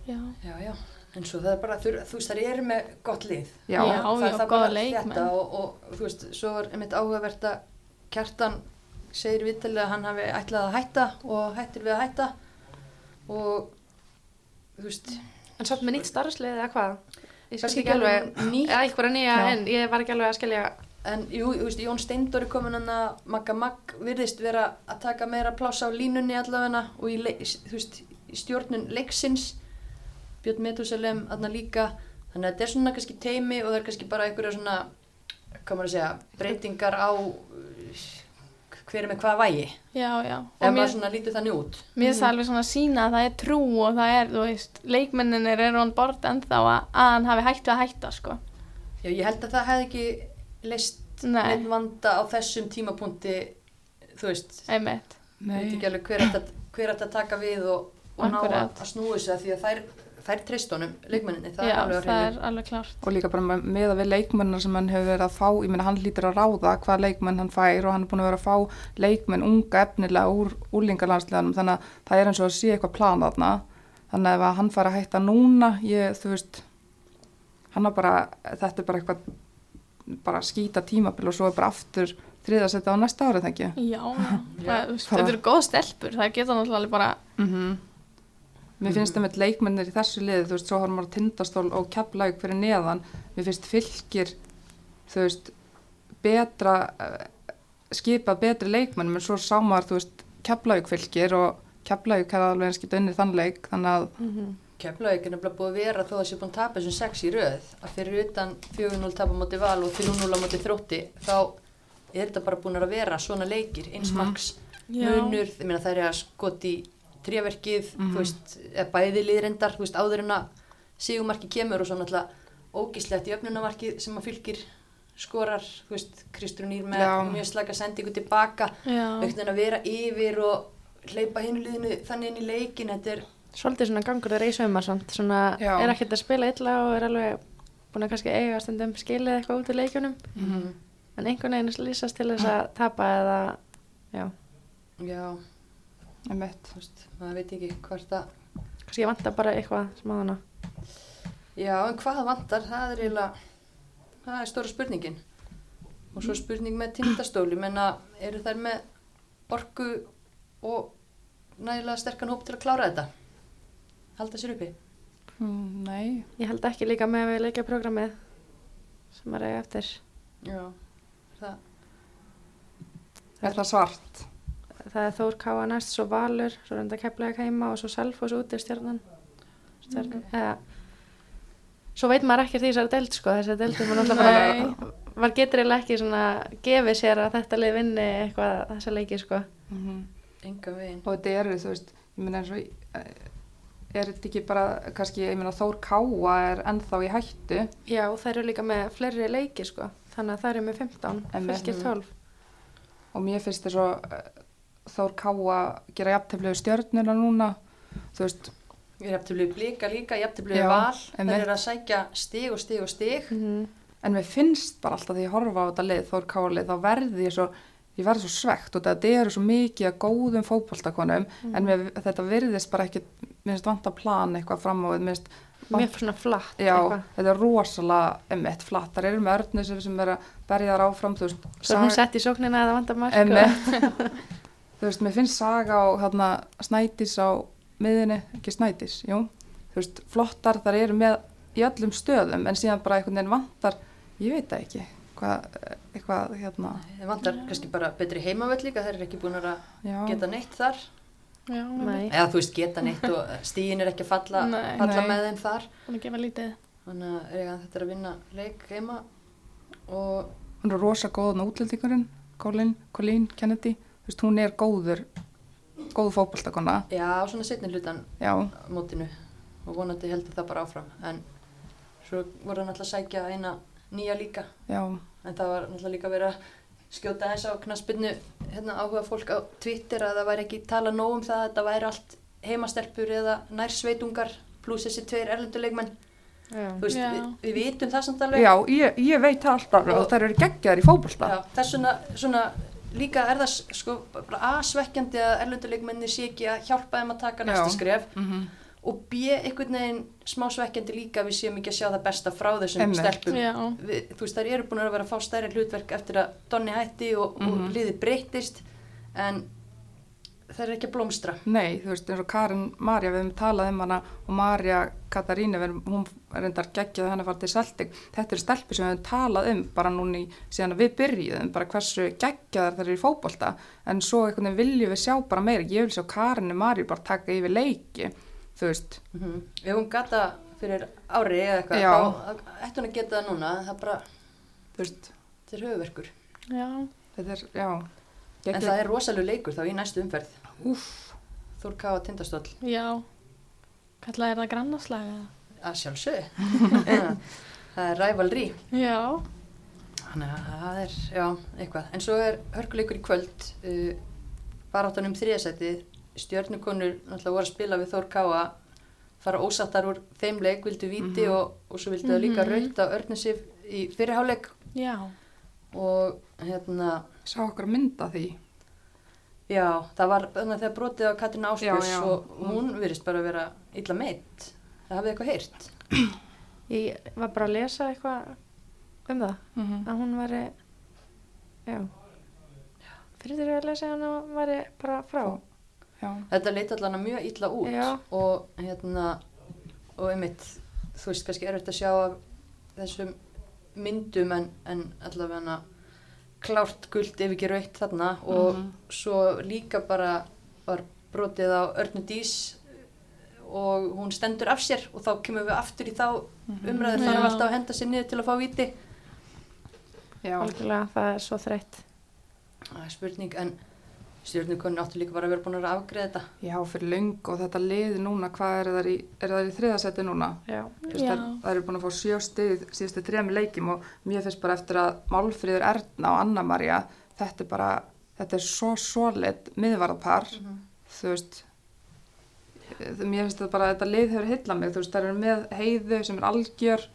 Já. Já, já. En svo það er bara, þú, þú veist, það eru með gott lið. já, Já. það er það góða bara leikmenn. þetta og, og þú veist, svo er einmitt áhugavert að Kjartan segir viðtalið að hann hafi ætlað að hætta og hættir við að hætta. Og þú veist, En samt með nýtt starfslið eða hvað? Ég kannski skil ekki alveg, nýtt eða einhverja nýja Já. en ég var ekki alveg að skilja. En jú, þú veist, Jón Steindor er komin hann að Magga Magg virðist vera að taka meira pláss á línunni allavegna og í, þú veist, í stjórnun leiksins. Björn Metusalem þarna líka. Þannig að þetta er svona kannski teimi og það er kannski bara einhverja svona hvað maður að segja, breytingar á hver er með hvað vægi. Já, já. Og maður mér, svona lítur þannig út. Mér er það alveg svona að sína að það er trú og það er, þú veist, leikmenninir eru hann bort ennþá að, að hann hafi hættu að hætta, sko. Já, ég held að það hefði ekki leist neitt vanda á þessum tímapunkti þú veist, Einmitt. ég veit nei, ekki alveg hver að, að taka við og, og ná að, að snúi sig að því að þær, þær treyst honum, leikmenninni, það já, er alveg á það er alveg klárt. og líka bara með, að við leikmennar sem hann hefur verið að fá, ég meina hann lítur að ráða hvað leikmenn hann fær og hann er búin að vera að fá leikmenn unga efnilega úr úrlingarlandsleganum þannig að það er eins og að sé eitthvað plan þarna þannig að ef hann fara að hætta núna ég, þú veist hann har bara, þetta er bara eitthvað bara skýta tímabil og svo er bara aftur þriðasetta á næsta árið þengi Já, (laughs) já. Það, þetta eru góð stelpur, það geta náttúrulega bara, mm Mér finnst það með leikmennir í þessu liði, þú veist, svo har maður tindastól og keflaug fyrir neðan, mér finnst fylgir, þú veist, betra, uh, skipað betri leikmennum, en svo sá maður, þú veist, keflaug fylgir og keflaug hefði alveg eins getið unnið þann leik, þannig að, Keflavík er nefnilega búið að vera þó að það sé búin að tapa þessum sex í röð að fyrir utan 4-0 tapa móti val og 3-0 á móti þrótti þá er þetta bara búin að vera svona leikir eins Mhm. marks já, munur, ég meina það er að skoti í tréverkið, Mhm. þú veist, eða bæði liðrendar, þú veist, áður en að sigumarki kemur og svo náttúrulega ógislegt í öfnunamarkið sem að fylgir skorar, þú veist, Kristrún Ír með Já. mjög slaka sendingu tilbaka, einhvern veginn að vera yfir og hleypa hinu liðinu þannig inn í leikin, þetta er, Svolítið svona gangur þeir í sögumar samt, svona Já. er ekkert að spila illa og er alveg búin að kannski eiga stundum skilið eitthvað út í leikjunum mm en einhvern veginn lýsast til þess að tapa eða, já, já, veist, maður veit ekki hvort að, kannski vantar bara eitthvað smáðana. já, en hvað vantar, það er eiginlega, það er stóra spurningin. Og svo spurning með tindastóli, menna, eru þær með orku og nægilega sterkan hóp til að klára þetta? Halda sér uppi? Mm, nei, Ég held ekki líka með við leikjaprogrammið sem er eiga eftir. Já, það, er það svart? Það er Þór Káa næst, svo Valur, svo reynda Keflavík heima og svo Selfoss úti stjarnan. Stjarnan, eða, svo veit maður ekkert í þessari deild sko, þessari deildin var náttúrulega (laughs) bara, maður getur eiginlega ekki svona gefið sér að þetta lið vinni eitthvað þessa leiki sko. Mm enga veginn. Og þetta eru, þú veist, ég meina eins og, eh, er þetta ekki bara, kannski, ég meina Þór Káa er ennþá í hættu. Já, þær eru líka með fleiri leiki sko, þannig að þær eru með 15, Einmitt. fylgir 12. Og mér finnst þess að Þór Káa gera jafnteflið stjörnuna núna, þú veist, Ég jafntöflið blika líka, jafntöflið Já, val, það er að sækja stig og stig og stig. Mm en mér finnst bara alltaf því ég horfa á þetta lið, Þór Káa lið, þá verði ég svo, ég verði svo svegt og þetta eru svo mikið að góðum fótboltakonum, en mér, þetta virðist bara ekki, mér finnst vant að plana eitthvað fram á, mér finnst Mjög svona flatt Já, eitthvað. þetta er rosalega emitt flattar eru með örnu sem, er að berja þar áfram þú veist, Svo hún sett í sóknina eða vandar mark. emitt (laughs) þú veist, mér finnst saga á hérna, snætis á miðinni, ekki snætis, jú þú veist, flottar þar eru með í öllum stöðum, en síðan bara einhvern veginn vantar ég veit það ekki hvað, eitthvað, hérna Það vantar kannski bara betri heimavöll líka, það er ekki búin að já, geta neitt þar. Já, Nei. Eða þú veist, geta neitt og (laughs) stígin er ekki að falla, Nei. falla Nei. með þeim þar. búin að gefa lítið. Þannig að eiga þetta er að vinna leik heima og hún er rosa góðan útlendingurinn Colin, Colleen Kennedy veist, hún er góður góð fótboltakona, já, svona setni hlutan já, mótinu og vonandi heldur það bara áfram. En svo voru hann alltaf að sækja eina nýja líka já En það var náttúrulega líka verið að skjóta þess á knaspinnu hérna, áhuga fólk á Twitter að það væri ekki tala nóg um það að þetta væri allt heimastelpur eða nærsveitungar pluss þessi tveir erlenduleikmenn. Veist, Já. við, við vitum það samt alveg. Já, ég, ég veit það alltaf og Og- það eru geggjaðar í fótbolta. Já, þess vegna svona, líka er það sko bara A-svekkjandi að erlenduleikmenni sé ekki að hjálpa þeim að taka næsta Já. skref Mm -hmm. og B, einhvern veginn smá svekkjandi líka við séum ekki að sjá það besta frá þessum stelpum. Við, þú veist, þær eru búin að vera að fá stærri hlutverk eftir að Donni hætti og, og Mhm. liðið breytist en þær eru ekki að blómstra Nei, þú veist, eins og Karin Marja, við hefum talað um hana og Marja Katarínu, við erum- hún er endar geggjað henni að fara til Celtic. Þetta eru stelpur sem við hefum talað um bara núna í síðan við byrjuðum, bara hversu geggjaðar þær eru í fótbolta. En svo einhvern veginn viljum við sjá bara meira. Ég vil sjá Karin Marju bara taka yfir leiki, þú veist. mm ef hún gata fyrir ári eða eitthvað ætti hún að geta það núna það bara, Þú veist, þetta er höfuverkur já, þetta er, já. En það er rosalega leikur þá í næstu umferð Úff, Þór Ká tindastóll já. Kallað er það grannarslag eða? að sjálfsög (laughs) það er rivalry Já, Þannig að það er, já, eitthvað. En svo er hörkuleikur í kvöld, uh, baráttan um þriðasætið, stjörnukonur náttúrulega voru að spila við Þór Káa, fara ósattar úr þeim leik, vildu viti Mhm. og, og svo vildu það líka Mhm. raut á Örnusif í fyrirháleik já, og hérna, sá okkur að mynda því. já, það var þannig að þegar brotið á Já, já. og hún virðist bara að vera illa meitt. Það hafið eitthvað heyrt. Ég var bara að lesa eitthvað um það, Mm -hmm. að hún væri, já, fyrir því að lesa að hún væri bara frá. Já, Þetta leit allan mjög illa út Já. og hérna og einmitt, þú veist kannski erfitt að sjá af þessum myndum en, en allavega klárt guld ef ekki raut þarna og Mhm. svo líka bara var brotið á Örnu Dís og hún stendur af sér og þá kemur við aftur í þá umræður Já. þarf alltaf að henda sér niður til að fá viti já. Algjörlega, það er svo þreytt. það er spurning en stjórnukonni áttu líka bara að vera búin að afgreða þetta Já, fyrir löng og þetta lið núna, hvað er það í, er það í þriðasæti núna? Já. Veist, Já. Það, það eru búin að fá sjö stig síðustu þrejum leikjum og mér finnst bara eftir að Málfríður Erna og Anna Maria, þetta er bara, þetta er svo solid miðvarðapar, þú veist mér finnst þetta bara að þetta lið hefur hillað mig, þú veist, það eru með heiðu sem er algjör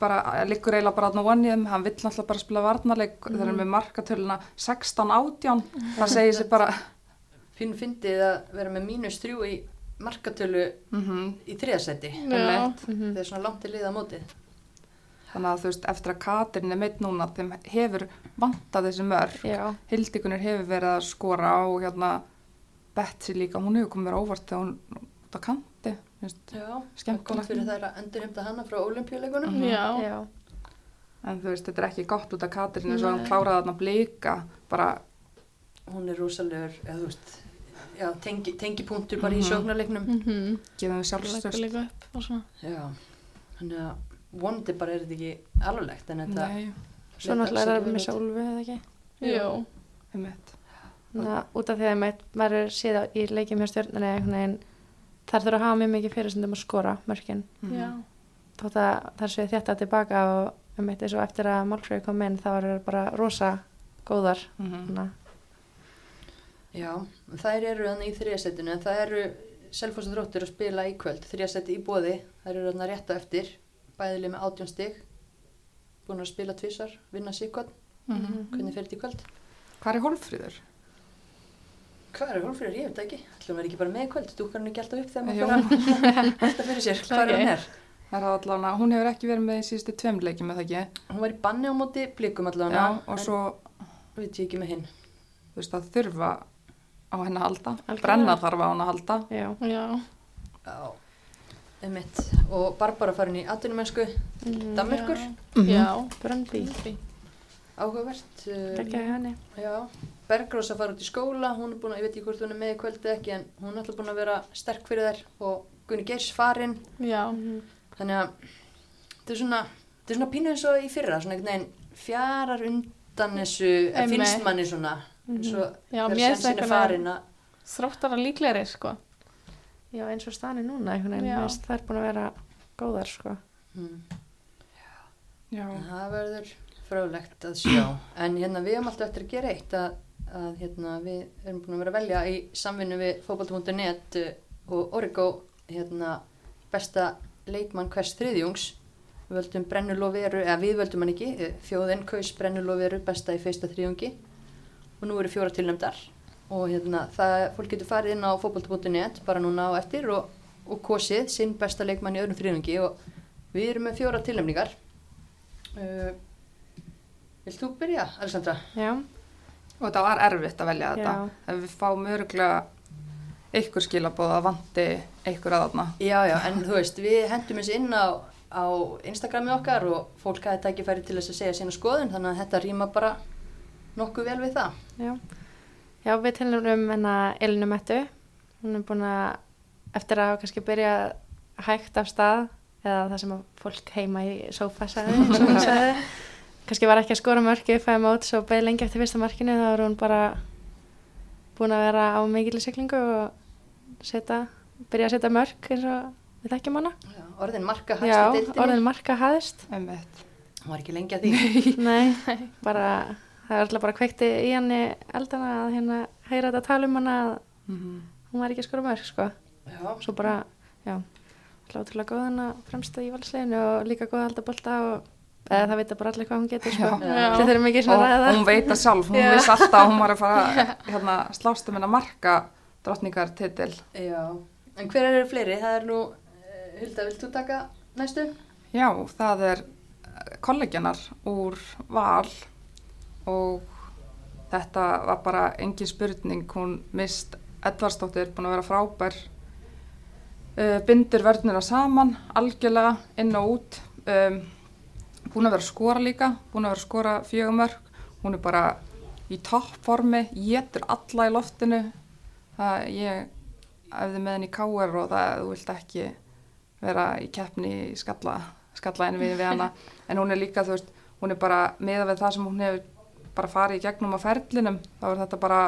bara, liggur eiginlega bara one í þeim, hann vill alltaf bara spila varnarleik, þeir eru með markatöluna 16-18, það segir sér bara Finn fyndið að vera með mínus þrjú í markatölu mm í þriðasæti. Já. einmitt. Það er svona langt til liða mótið. þannig að þú veist, eftir að Katrin er meitt núna, þeim hefur vantað þessi mörg, Hildikunir hefur verið að skora og hérna Betsy líka, hún hefur komið mér á óvart þegar hún út á finnst. Já, Skemmtilegt. kom fyrir þær að endurheimta hana frá olimpíuleikunum. Mhm. Já. já, en þú veist, þetta er ekki gott út af Katrin eins og hann kláraði þarna blika, bara, Hún er rosalegur, eða þú veist, já, tengi, tengipunktur bara í Mhm. sjóknarleiknum. Mhm. við Leggur sjálfstöðst. líka upp og svona. Já, þannig að vonandi bara er þetta ekki alvarlegt en þetta... Svo náttúrulega er það með sólfu eða ekki. Jú. einmitt. Þannig að út af því að maður er síðan í leikjum hjá stjórnarni einhvern veginn, þar þurfa að hafa mjög mikið fyrir sem að skora mörkin. Mhm. Já. Þótt að þar séu þetta tilbaka og um eitt eins og eftir að Málfröði kom inn þá eru bara rosa góðar. Mhm. Þannig Já, þær eru þannig í þriðasettinu en það eru Selfoss og Þróttur að spila í kvöld, þriðasetti í bóði, þær eru þannig rétt á eftir, bæðileg með átjón stig, búin að spila tvísar, vinna síkot, Mhm. hvernig fer þetta í kvöld? Hvað er hólfríður? Hvað er hólfrýður? Ég veit ekki, ætlum við ekki bara með í kvöld, dúkar hann ekki alltaf upp þegar maður fyrir alltaf fyrir sér, hvað er Ok. hann er? Það er allavega, hún hefur ekki verið með í síðustu tveim leikjum, eða ekki? Hún var í banni á móti blikum allavega, Já, og svo, veit ég ekki með hinn. þú veist, að þurfa á henni að halda, Algjörlega. brenna þarf á henni að halda. Já. Já. Já, emitt, og Barbara farin í atvinnumennsku, Mm, Danmerkur, Mhm. Já. Bröndby. áhugavert. uh, Gekkja henni. Já, Bergrós að fara út í skóla, hún er búin að, ég veit ekki hvort hún er með í kvöldi ekki, en hún er alltaf búin að vera sterk fyrir þær og Gunni Geirs farinn, Já. þannig að þetta er svona, þetta er svona pínu eins og í fyrra, svona einhvern veginn fjarar undan þessu, Einmitt. finnst manni svona, eins og Já, þegar sensin er finnst farin að, þróttara líklegri, sko. Já, eins og staðan er núna einhvern veginn. Já. Það er búin að vera góðar, sko. hmm, Já, það verður frálegt að sjá, en hérna við höfum alltaf eftir að gera eitt að, að hérna við erum búin að vera að velja í samvinnu við fótbolta.net uh, og Origo hérna besta leikmann hvers þriðjungs. Við völdum Brennuloveru, eða við völdum hann ekki eh, þjóðin kaus Brennuloveru besta í feista þriðjungi. Og nú eru fjóra tilnæmdar og hérna það, fólk getur farið inn á fótbolta.net bara núna á eftir og, og kosið sinn besta leikmann í öðrum þriðjungi. Og við erum með fjóra tilnæmningar uh, Vilt þú byrja, Alessandra? Já. Og þetta var erfitt að velja þetta. Ef við fáum öruglega einhver skilabóð að vandi einhver að þarna. Já, já, en þú veist, við hendum þessu inn á, á Instagrami okkar og fólk hafi tækifæri til þess að segja sína skoðun, þannig að þetta rýma bara nokkuð vel við það. Já, já við tilnum hennar Elinu Mettu. Hún er búin að, eftir að kannski byrja hægt af stað, eða það sem að fólk heima í sófa (laughs) kannski var ekki að skora mörki upp að mót, svo beði lengi eftir fyrsta markinu, þá er hún bara búin að vera á mikilir siglingu og setja, byrja að setja mörk eins og við þekkjum hana. Já, orðin marka Já, í deildinni. orðin marka hæðist. Einmitt. Hún var ekki lengi að því. (laughs) Nei, bara, það er alltaf bara kveikti í henni eldana að hérna heyra þetta tala um hana að Mhm. hún var ekki að skora mörg sko. Já, svo bara, já alltaf ótrúlega góð hana fremsta í valsleginu og líka góð að halda bolta og eða það veit bara allir hvað hún getur sko. Þið þurfum ekki svona Og að ræða hún veit það sjálf, hún vissi alltaf að hún var að fara (laughs) hérna, slást um hennar marka drottningar titil. já. En hver eru fleiri? Það er nú, uh, Hulda, vilt þú taka næstu? Já, það er kollegjanar úr val og þetta var bara engin spurning, hún mist Edvarsdóttir, búin að vera frábær, uh, bindur vörnina saman, algjörlega inn og út, um, búin að vera að skora líka, búin að vera að skora fjögumörk, hún er bara í toppformi, getur alla í loftinu, það ég æfði með henni í káer og það þú vilt ekki vera í keppni í skalla, skallaðinu við, við hana. En hún er líka, þú veist, hún er bara meða við það sem hún hefur bara farið í gegnum á ferlinum, þá er þetta bara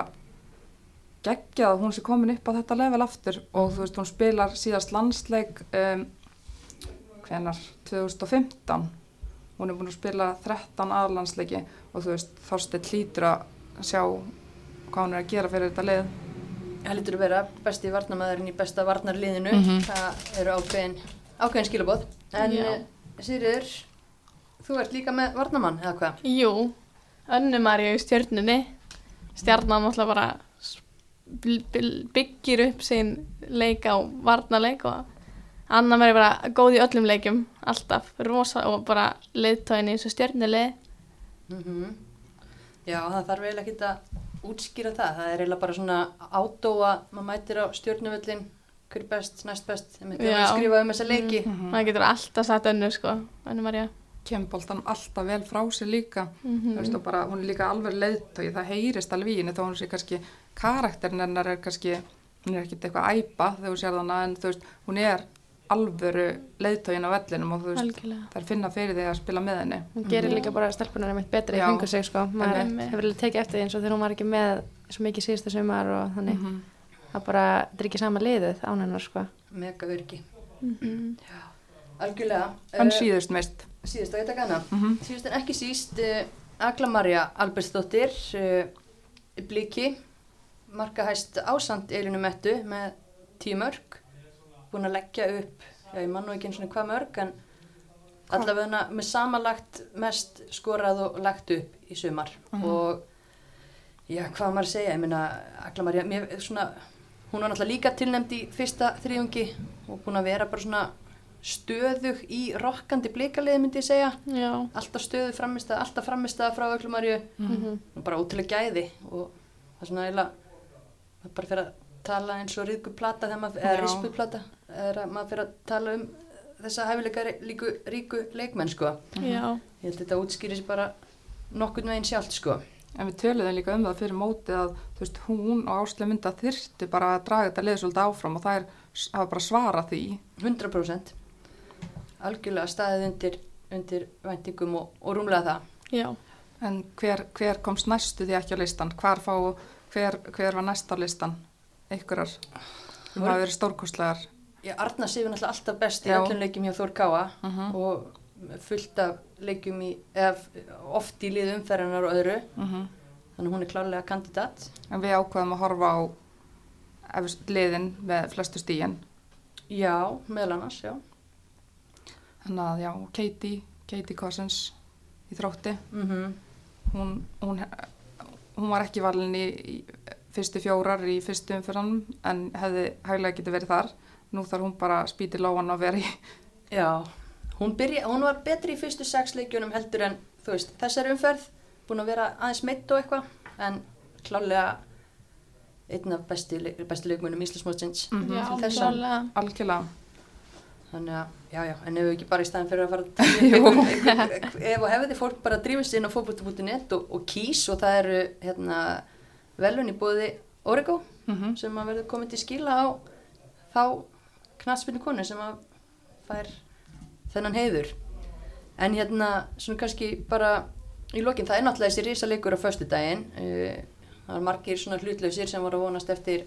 geggjað að hún sé komin upp á þetta level aftur. Og þú veist, hún spilar síðast landsleik um, hvenar 2015 hún er búin að spila 13 aðlandsleiki og þú veist, Þorsteinn hlýtur að sjá hvað hún er að gera fyrir þetta lið það lítur að vera besti varnamæðurinn í besta varnarliðinu Mhm. það eru ákveðin ákveðin skilabóð en Já. uh, Sýriður þú ert líka með varnamann eða hvað? Jú, önnu Marja í stjörnunni. Stjarnan náttúrulega bara byggir upp sín leik á varnarleik og Anna verður bara góð í öllum leikum, alltaf, rosa og bara leiðtóin í þessu stjörnulegi. Mm Já, það þarf eiginlega ekki að útskýra það. Það er eiginlega bara svona ádóa, maður mætir á stjórnuvöllin, hver er best, næst best, þegar Já. maður skrifa um þessa leiki. Mhm. Maður getur alltaf sagt önnu, sko, önnu Marja. Kemur boltan alltaf vel frá sér líka. Mm Þú veist, og bara, hún er líka alveg leiðtói, það heyrist alveg í henni þó hún sé kannski, karakterin hennar er kannski, hún er ekkert eitthvað æpa þegar þú sér þannig, en þú veist, hún er alvöru leiðtóin á vellinum og þú veist, Algjörlega. það er finna fyrir því að spila með henni. Hún gerir líka bara stelpunar einmitt betri í kringu sig sko. Maður hefur alveg tekið eftir því eins og þegar hún var ekki með svo mikið síðustu sumar og þannig. Mhm. Það bara, þetta er ekki sama liðið án hennar sko. Mega örgi. Mhm. Algjörlega. En Eh, síðust mist. Síðust að ég taka hana. Mhm. Síðust en ekki síst, uh, Agla Marja Albertsdóttir, uh, Bliki, markahæst ásand Elinu Mettu með tíu mörg, búin að leggja upp, já ég man nú ekki eins og hvað mörg, en allavega með samanlagt mest skorað og lagt upp í sumar. Og já, hvað maður að segja, ég meina Agla Marja, mér, svona, hún var náttúrulega líka tilnæmd í fyrsta þriðungi og búin að vera bara svona stöðug í rokkandi blíkaliði myndi ég segja. Já, alltaf stöðu framistað, alltaf framistað frá Öklumarju Mhm. og bara ótrúlega gæði og það er svona eiginlega bara fyrir að tala eins og riðgu plata þegar maður, eða Já. rispu plata er að maður fyrir að tala um þessa hæfileika líku, ríku leikmenn sko já, ég held að þetta útskýri sér bara nokkurn veginn sjálft sko En við töluðum líka um það fyrir mótið að þú veist, hún og Ásle mynda þyrfti bara að draga þetta liðið svolítið áfram og það er hafa bara svarað því. 100% algjörlega staðið undir, undir væntingum og, og rúmlega það já. En hver, hver komst næstu því ekki á listan? Hvar fá, hver, hver var næst á listan? Einhverjar sem hafa verið stórkostlegar. Já, Arna Sifin alltaf alltaf best í öllum leikjum hjá Þór Káa Mhm. og fullt af leikjum í, oft í liðu umferðanar og öðru Mm þannig að hún er klárlega kandidat En við ákvaðum að horfa á liðin með flestu stíin. Já, meðal annars, já Þannig að já, Katie, Katie Cousins í þrótti. mm Hún, hún, hún var ekki valin í, í fyrstu fjórar í fyrstu umferðanum en hefði hæglega getið verið þar. Nú þarf hún bara spýti lóan að vera í. Já, hún, byrja, hún var betri í fyrstu sex leikjunum heldur en þú veist, þessari umferð búin að vera aðeins meitt og eitthvað en klárlega einn af leik- bestu leikmunum Íslandsmótsins Mhm. Já, til þessa. klálega. Algjörlega. Þannig að, já, já, en ef við ekki bara í staðin fyrir að fara að um ef og hefði fólk bara sig inn á fótbolti.net og, og kýs og það eru hérna, velun í bóði Origo Mm sem að verður komið til skila á þá knastbyrnu konu sem að fær þennan heiður. En hérna, svona kannski bara í lokin, það er náttúrulega þessi risaleikur á föstu daginn. Það var margir svona hlutlausir sem voru að vonast eftir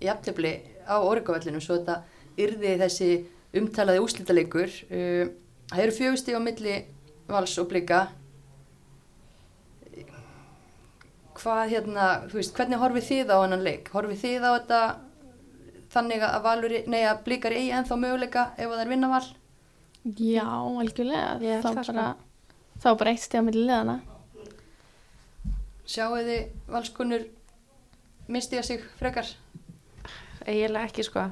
jafntefli á Origo-vellinum svo þetta yrði þessi umtalaði úslitaleikur. Uh, Það eru fjögusti á milli vals og blika. Hvað hérna, þú veist, hvernig horfið þið á hennan leik? Horfið þið á þetta þannig að valur, nei að blikar eigi ennþá möguleika ef það er vinnaval? Já, algjörlega. Ég held Þá það, sko. bara, þá bara eitt steg á milli liðana. Sjáu þið valskunur mistiða sig frekar? Eiginlega ekki sko.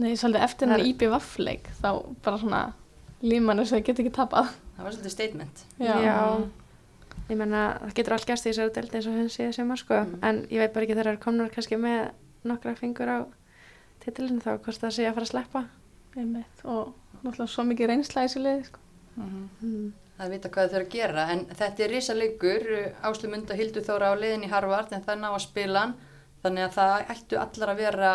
Nei, svolítið eftir Það er- IB vaffleik, þá bara svona límanur sem get ekki tapað. Það var svolítið statement. Já. Ég menna, það getur allt gæst í þessari delt eins og henn síðan sem sko. Mm. En ég veit bara ekki þegar það er komnar kannski með nokkra fingur á titilinu þá hvort það sé að fara að sleppa. Einmitt. Og náttúrulega svo mikið reynsla í þessu liði, sko. Mm. Það er vita hvað þau þurfa að gera en þetta er risaleikur, Áslu Munda Hildur Þóra á leiðin í Harvard en það er ná að spila þannig að það ættu allar að vera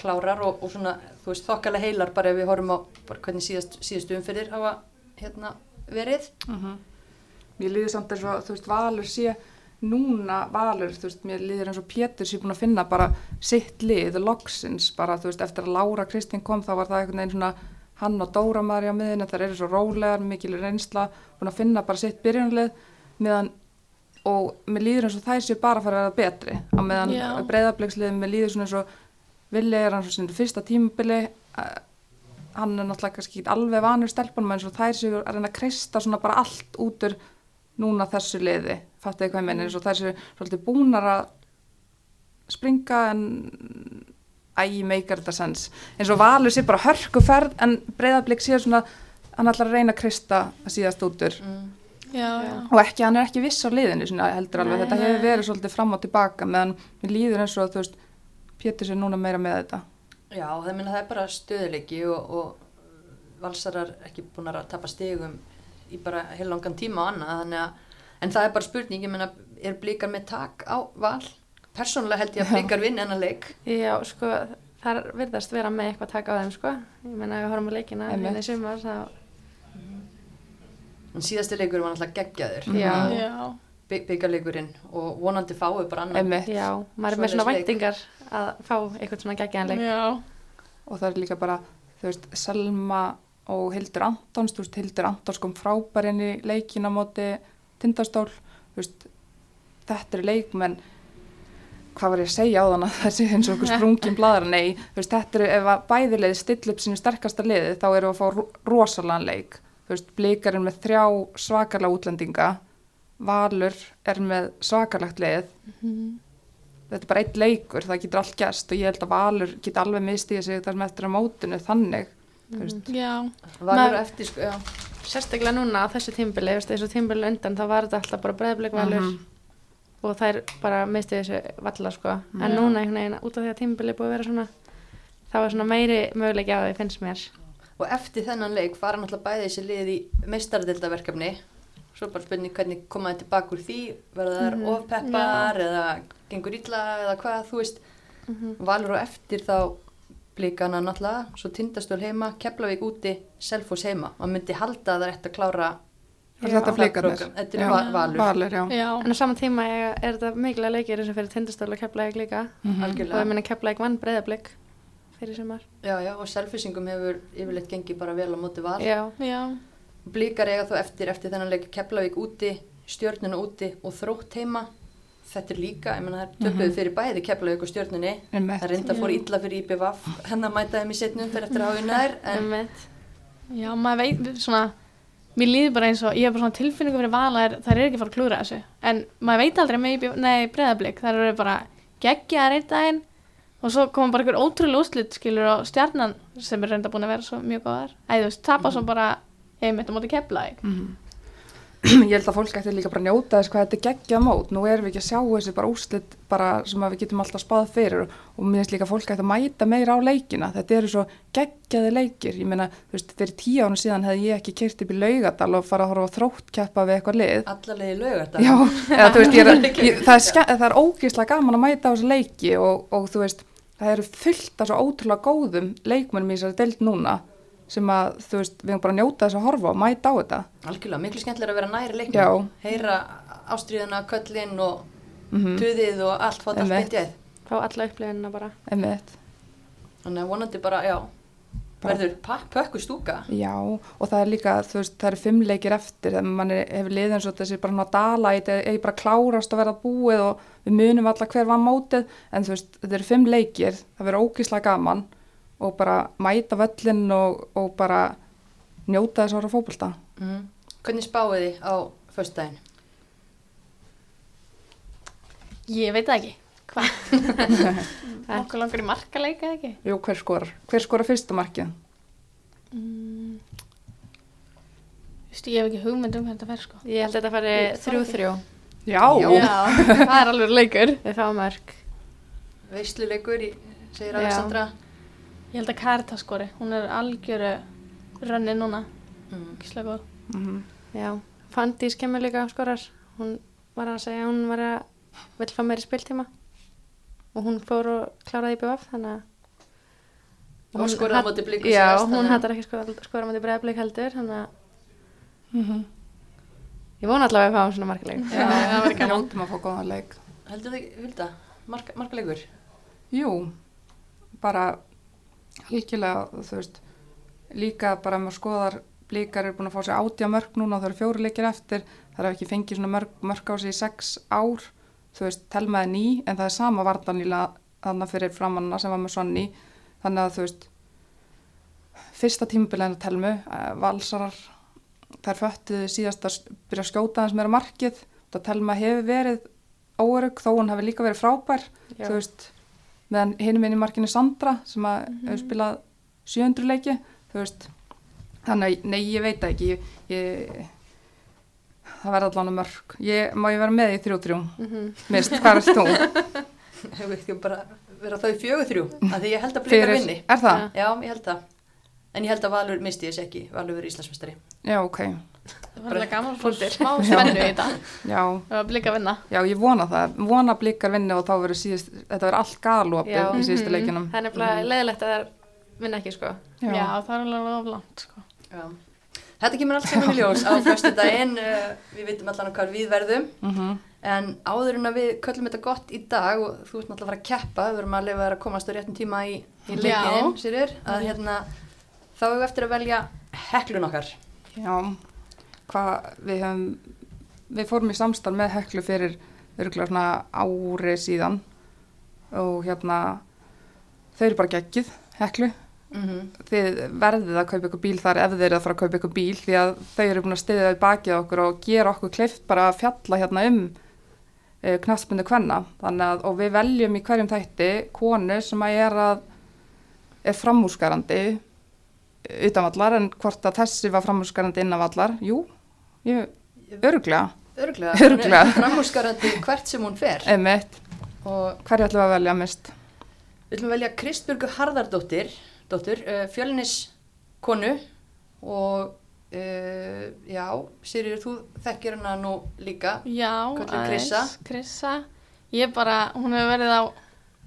klárar og, og svona þú veist þokkalega heilar bara ef við horfum á hvernig síðast, síðastu umfyrir hafa hérna verið. -hmm. Mér líður samt eins og, þú veist, Valur sé núna Valur, þú veist, mér líður eins og Pétur sé búin að finna bara sitt lið, loksins, bara, þú veist, eftir að Lára Kristín kom þá var það einhvern veginn svona hann og Dóra Mari á miðinu, þær eru svo rólegar, mikil reynsla, búin að finna bara sitt byrjunlið, meðan og mér líður eins og þær séu bara að fara að vera betri á meðan Já. breyðableiksliðin mér líður svona eins og villi er hann svo sinni fyrsta tímabili uh, hann er náttúrulega kannski alveg vanur stelpunum eins og þær séu að reyna að kreista svona bara allt út úr núna þessu liði fattu þið hvað ég meina eins og þær séu svolítið búnar að springa en æg meikar þetta sens. Eins og Valur sé bara hörku ferð en breyðablik sé svona hann ætlar að reyna að kreista að síðast út úr Mm. já, já. og ekki, hann er ekki viss á liðinu svona, heldur alveg, Nei, þetta hefur verið svolítið fram og tilbaka meðan mér líður eins og þú veist Pétur sér núna meira með þetta. Já, það minna það er bara stöðuleiki og, og valsarar ekki búin að tapa stegum í bara heil langan tíma og annað þannig að, en það er bara spurning, ég menna er blíkar með tak á val? Persónulega held ég að blíkar vinna hennar leik Já, sko, það virðast vera með eitthvað að taka á þeim, sko. Ég menna, við horfum á leikina Einmitt. hérna í sumar, þá, en síðasti leikur var náttúrulega geggjaður. Já. já. By- byggarleikurinn og vonandi fáið bara Einmitt. já, maður er með svona væntingar að fá eitthvað svona geggjaðan leik. já. og það er líka bara, þú veist, Selma og Hildur Antons, þú veist, Hildur Antons kom frábærinn í leikin á móti tindastól, þú veist þetta er leikmenn. Hvað var ég að segja á þann að (laughs) þessi eins og okkur sprungin bladra, nei, þú veist, þetta eru ef að bæðilegði still upp sínu sterkasta liði þá eru að fá ro- rosalega leik. Þú veist, blikarinn með þrjá svakalega útlendinga. Valur er með svakalegt lið. Þetta er bara eitt leikur, það getur allt gæst og ég held að Valur geti alveg mistíða sig þar með eftir að mótinu þannig Valur Maður- eftir, sko, já Sérstaklega núna á þessu tímbili, þessu tímbili undan, þá var þetta alltaf bara breyðblik valur Mhm. og þær bara misti þessu valla, sko. En Já. núna, einhvern veginn, út af því að tímbili búið að vera svona, það var svona meiri möguleiki á því, finnst mér. og eftir þennan leik fara náttúrulega bæði þessi lið í meistaradeldaverkefni svo bara spurning hvernig koma þið tilbaka úr því verða þær Mhm. ofpeppar eða gengur illa eða hvað þú veist valur og eftir þá blíkana náttúrulega svo tindastöl heima, Keflavík úti Selfoss heima, man myndi halda að það er eftir að klára þetta prógram. þetta er valur Valur. En á sama tíma er, þetta mikilvæg leikir eins og fyrir tindastölu og keflaðið líka. Mhm. Og ég meina keflaðið vann breyðablik fyrir sumar. já, já, og selfisingum hefur yfirleitt gengið bara vel á móti val Já, já. Blíkar eiga þá eftir, eftir þennan leik Keflavík úti, stjörnuna úti og þrótt heima. Þetta er líka, ég menna það er töpuð fyrir bæði Keflavík og stjörnunni. Einmitt. Það reynda fór illa fyrir IPVAF, hennar mæta þeim í setnum fyrir eftir að hafa. En emmitt. Já, maður veit svona, mér líður bara eins og, ég hef bara svona tilfinningu fyrir vala, það er ekki að fara að klúra þessu. En maður veit aldrei með, IB nei, breðablík, það eru bara geggjaðar einn daginn og svo koma bara einhver ótrúlega úslit, skilur, og stjarnan sem er reynda búin að vera svo mjög góðar. Æ, þú veist, tapa svo bara, (clears throat) ég held að fólk ætti líka bara njóta þess hvað þetta er geggjað mót, nú erum við ekki að sjá þessi bara úrslit bara sem við getum alltaf spáð fyrir og, mér finnst líka fólk ætti að mæta meira á leikina, þetta eru svo geggjaði leikir, ég meina, þú veist, fyrir tíu ánum síðan hefði ég ekki keirt upp í laugadal og fara að horfa á þróttkeppa við eitthvað lið. Allarlega í þetta. Já, eða veist, er, (laughs) ég, það, er það er ógeðslega gaman að mæta á þessu leiki og, og þú veist, það eru fullt af svo ótrúlega góðum leikmennum í þessari deild núna sem að, þú veist, við erum bara að njóta þess að horfa og mæta á þetta. Algjörlega, miklu skemmtilega að vera næri leiknum. Já. Heyra ástríðuna, köllin og Mm tuðið og allt, fótt allt beintið. Fá alla upplifinina bara. Einmitt. Þannig að vonandi bara, já, Bara- verður pökku stúka. Já, og það er líka, þú veist, það eru fimm leikir eftir, þegar mann er, hefur liðið eins og þessi bara hann að dala, þetta er bara klárast að vera búið og við munum alla hver var mótið, en þú veist, þetta eru fimm leikir, það verður ógíslega gaman og bara mæta völlin og, og bara njóta þess að horfa á fótbolta. Mm. Hvernig spáið þið á föstudaginn? Ég veit það ekki. Hvað? (laughs) Okkur langar í markaleika eða ekki? Jú, hver skorar? Hver skorar fyrsta markið? Mm. Þú veist, ég hef ekki hugmynd um hvernig þetta fer, sko. Ég held að þetta fari Ég- þrjú þrjú. Já, Já, það er alveg leikur. Við fáum mörg. Veisluleikur, í- segir Já. Ég held að Karita skori, hún er algjöru rönni núna, Mm. gíslega góð. Mhm. Já. Fandís kemur líka skorar. Hún var að segja að hún var að vill fá meiri spiltíma. Og hún fór og kláraði í BVF, þannig að... Og skoraði á móti Blikum Já, síðast, hún að- hattar ekki skora, skora á móti breiðblik heldur, þannig að Mhm. ég vona allavega að við fáum svona markileg. Já, það var (laughs) gaman. Njótum að fá góðan leik. Heldur þið, Hulda, mark, markaleikur? Jú, bara algjörlega, þú veist, líka bara ef maður skoðar blíkar er búin að fá sér átja mörg núna og það eru fjóri leikir eftir, það það er ekki fengið svona mörg, mörg á sig í sex ár, þú veist, telmaði ný, en það er sama vartanlíla þannig fyrir framanna sem var með Sonni, þannig að þú veist, fyrsta tímubilinu telmu, uh, valsarar, þær föttuðu síðast að byrja að skjóta hans meira markið, það telma hefur verið óörug, þó hún hafi líka verið frábær, Já. þú veist, meðan hinum inn í markinu Sandra sem að hefur spilað 700 leiki, þú veist, þannig að, nei, ég veit það ekki, ég, ég það verða allan mörg, ég, má ég vera með í 3-3, Mhm. mist, hvað er þú? (laughs) Hefur ekki bara vera þau fjögur þrjú, að því ég held að blikar vinni. er það? Já, ég held það. En ég held að Valur misti þess ekki, Valur verið Íslandsmestari. Já, ok, Það var alveg gaman að fá smá spennu í þetta. já, Það var blika að vinna. já, ég vona það, vona blikar vinni og þá verður síðast, þetta verður allt galopið Já. í síðustu Mhm. leikinum. Það er nefnilega leiðilegt að það vinna ekki, sko. Já, það er alveg oflant, sko. Já. Þetta kemur allt saman í ljós á fyrstu daginn, uh, við vitum allan hvað við verðum, Mm en áður en að við köllum þetta gott í dag og þú ert náttúrulega að fara að keppa, við verum að lifa þér að komast á réttum tíma í, í Já. leikin, Sýrir, að hérna, þá hefur við eftir að velja heklun okkar. Já, hvað við höfum, við fórum í samstarf með heklu fyrir örgulega svona ári síðan og hérna, þau eru bara geggið, heklu. Mm Þið verðið að kaupa ykkur bíl þar ef þeir eru að fara að kaupa ykkur bíl því að þau eru búin að stiðja í bakið okkur og gera okkur kleift bara að fjalla hérna um e, knaspinu kvenna. Þannig að, og við veljum í hverjum þætti konu sem að er að, er framúskarandi utanvallar en hvort að þessi var framúskarandi innanvallar, jú, ég, öruglega, Örglega, Örugglega. framhúsgarandi hvert sem hún fer emitt, og hverju ætlum við að velja mist? við ætlum að velja Kristbjörgu Harðardóttir, dóttur, uh, fjölinis konu og uh, já, Sýrir, þú þekkir hana nú líka. Já, Kölluð Krissa. Krissa. Ég bara, hún hefur verið á,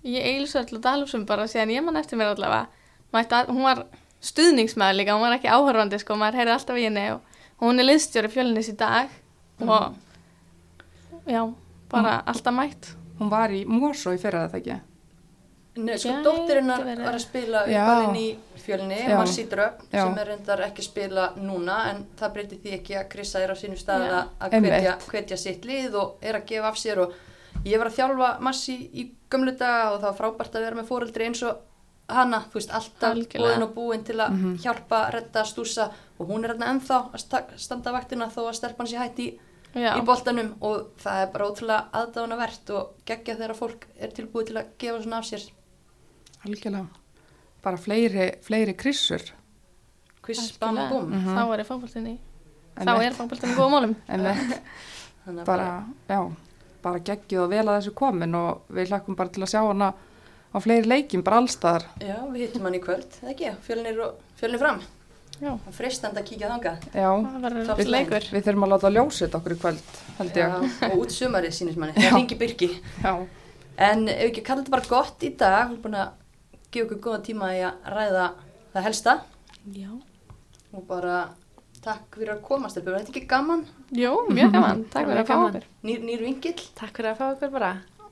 ég eilsvöld og dalúsum bara síðan ég mann eftir mér allavega. Mætti Að, hún var stuðningsmæður líka, hún var ekki áhörfandi sko, maður heyrði alltaf í henni og og hún er liðstjóri fjölinis í dag og já, bara alltaf mætt. Hún var í Mosó í fyrra þetta ekki? Nei, sko, Gæti dóttir hennar verið. var að spila uppalinn í fjölni. Marci Já. sem er reyndar ekki að spila núna, en það breytir því ekki að Krissa er á sínum stað Já. að- hvetja, hvetja sitt lið og er að gefa af sér og ég var að þjálfa Marci í gömlu daga og það var frábært að vera með fóreldri eins og hana, þú veist, alltaf Algjörlega. búin og búin til að Mhm. hjálpa, redda, stúsa og hún er hérna ennþá að sta- standa vaktina þó að sér hætti í Já, í boltanum og það er bara ótrúlega aðdáðanavert og geggja þegar fólk er tilbúið til að gefa svona af sér Algjörlega. Bara fleiri, fleiri krissur. quiz, bam, algjörlega. búm Mhm. þá er fókbaltinn í, þá er fókbaltinn í góða málum. (laughs) Að bara, já, bara geggjuð og vel að þessu komin og við hlakkum bara til að sjá hana á fleiri leikjum, bara allstaðar. Já, við hittum hann í kvöld, eða ekki, fjölnir, og, fjölnir fram. Er freistandi að kíkja þangað. Já, Topp leikur. við þurfum að láta ljósið okkur í kvöld, held ég. Já, og út sumarið sínist manni, (laughs) það ringi byrki. Já, En ef ekki kalla þetta bara gott í dag, við erum búin að gefa okkur góða tíma í að ræða það helsta Já. og bara takk fyrir að koma stelpur, var þetta ekki gaman? Jú, mjög gaman, (laughs) takk fyrir að fá okkur. Nýr, nýr vingill? Takk fyrir að fá okkur bara.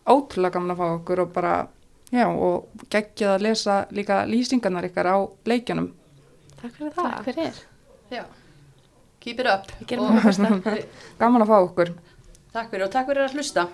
ótrúlega gaman að fá okkur og bara, já, og geggjað að lesa líka lýsingarnar ykkar á leikjunum. Takk fyrir það. Takk fyrir. Já. Keep it up. Við gerum Og- það besta. Gaman að fá okkur. Takk fyrir og takk fyrir að hlusta.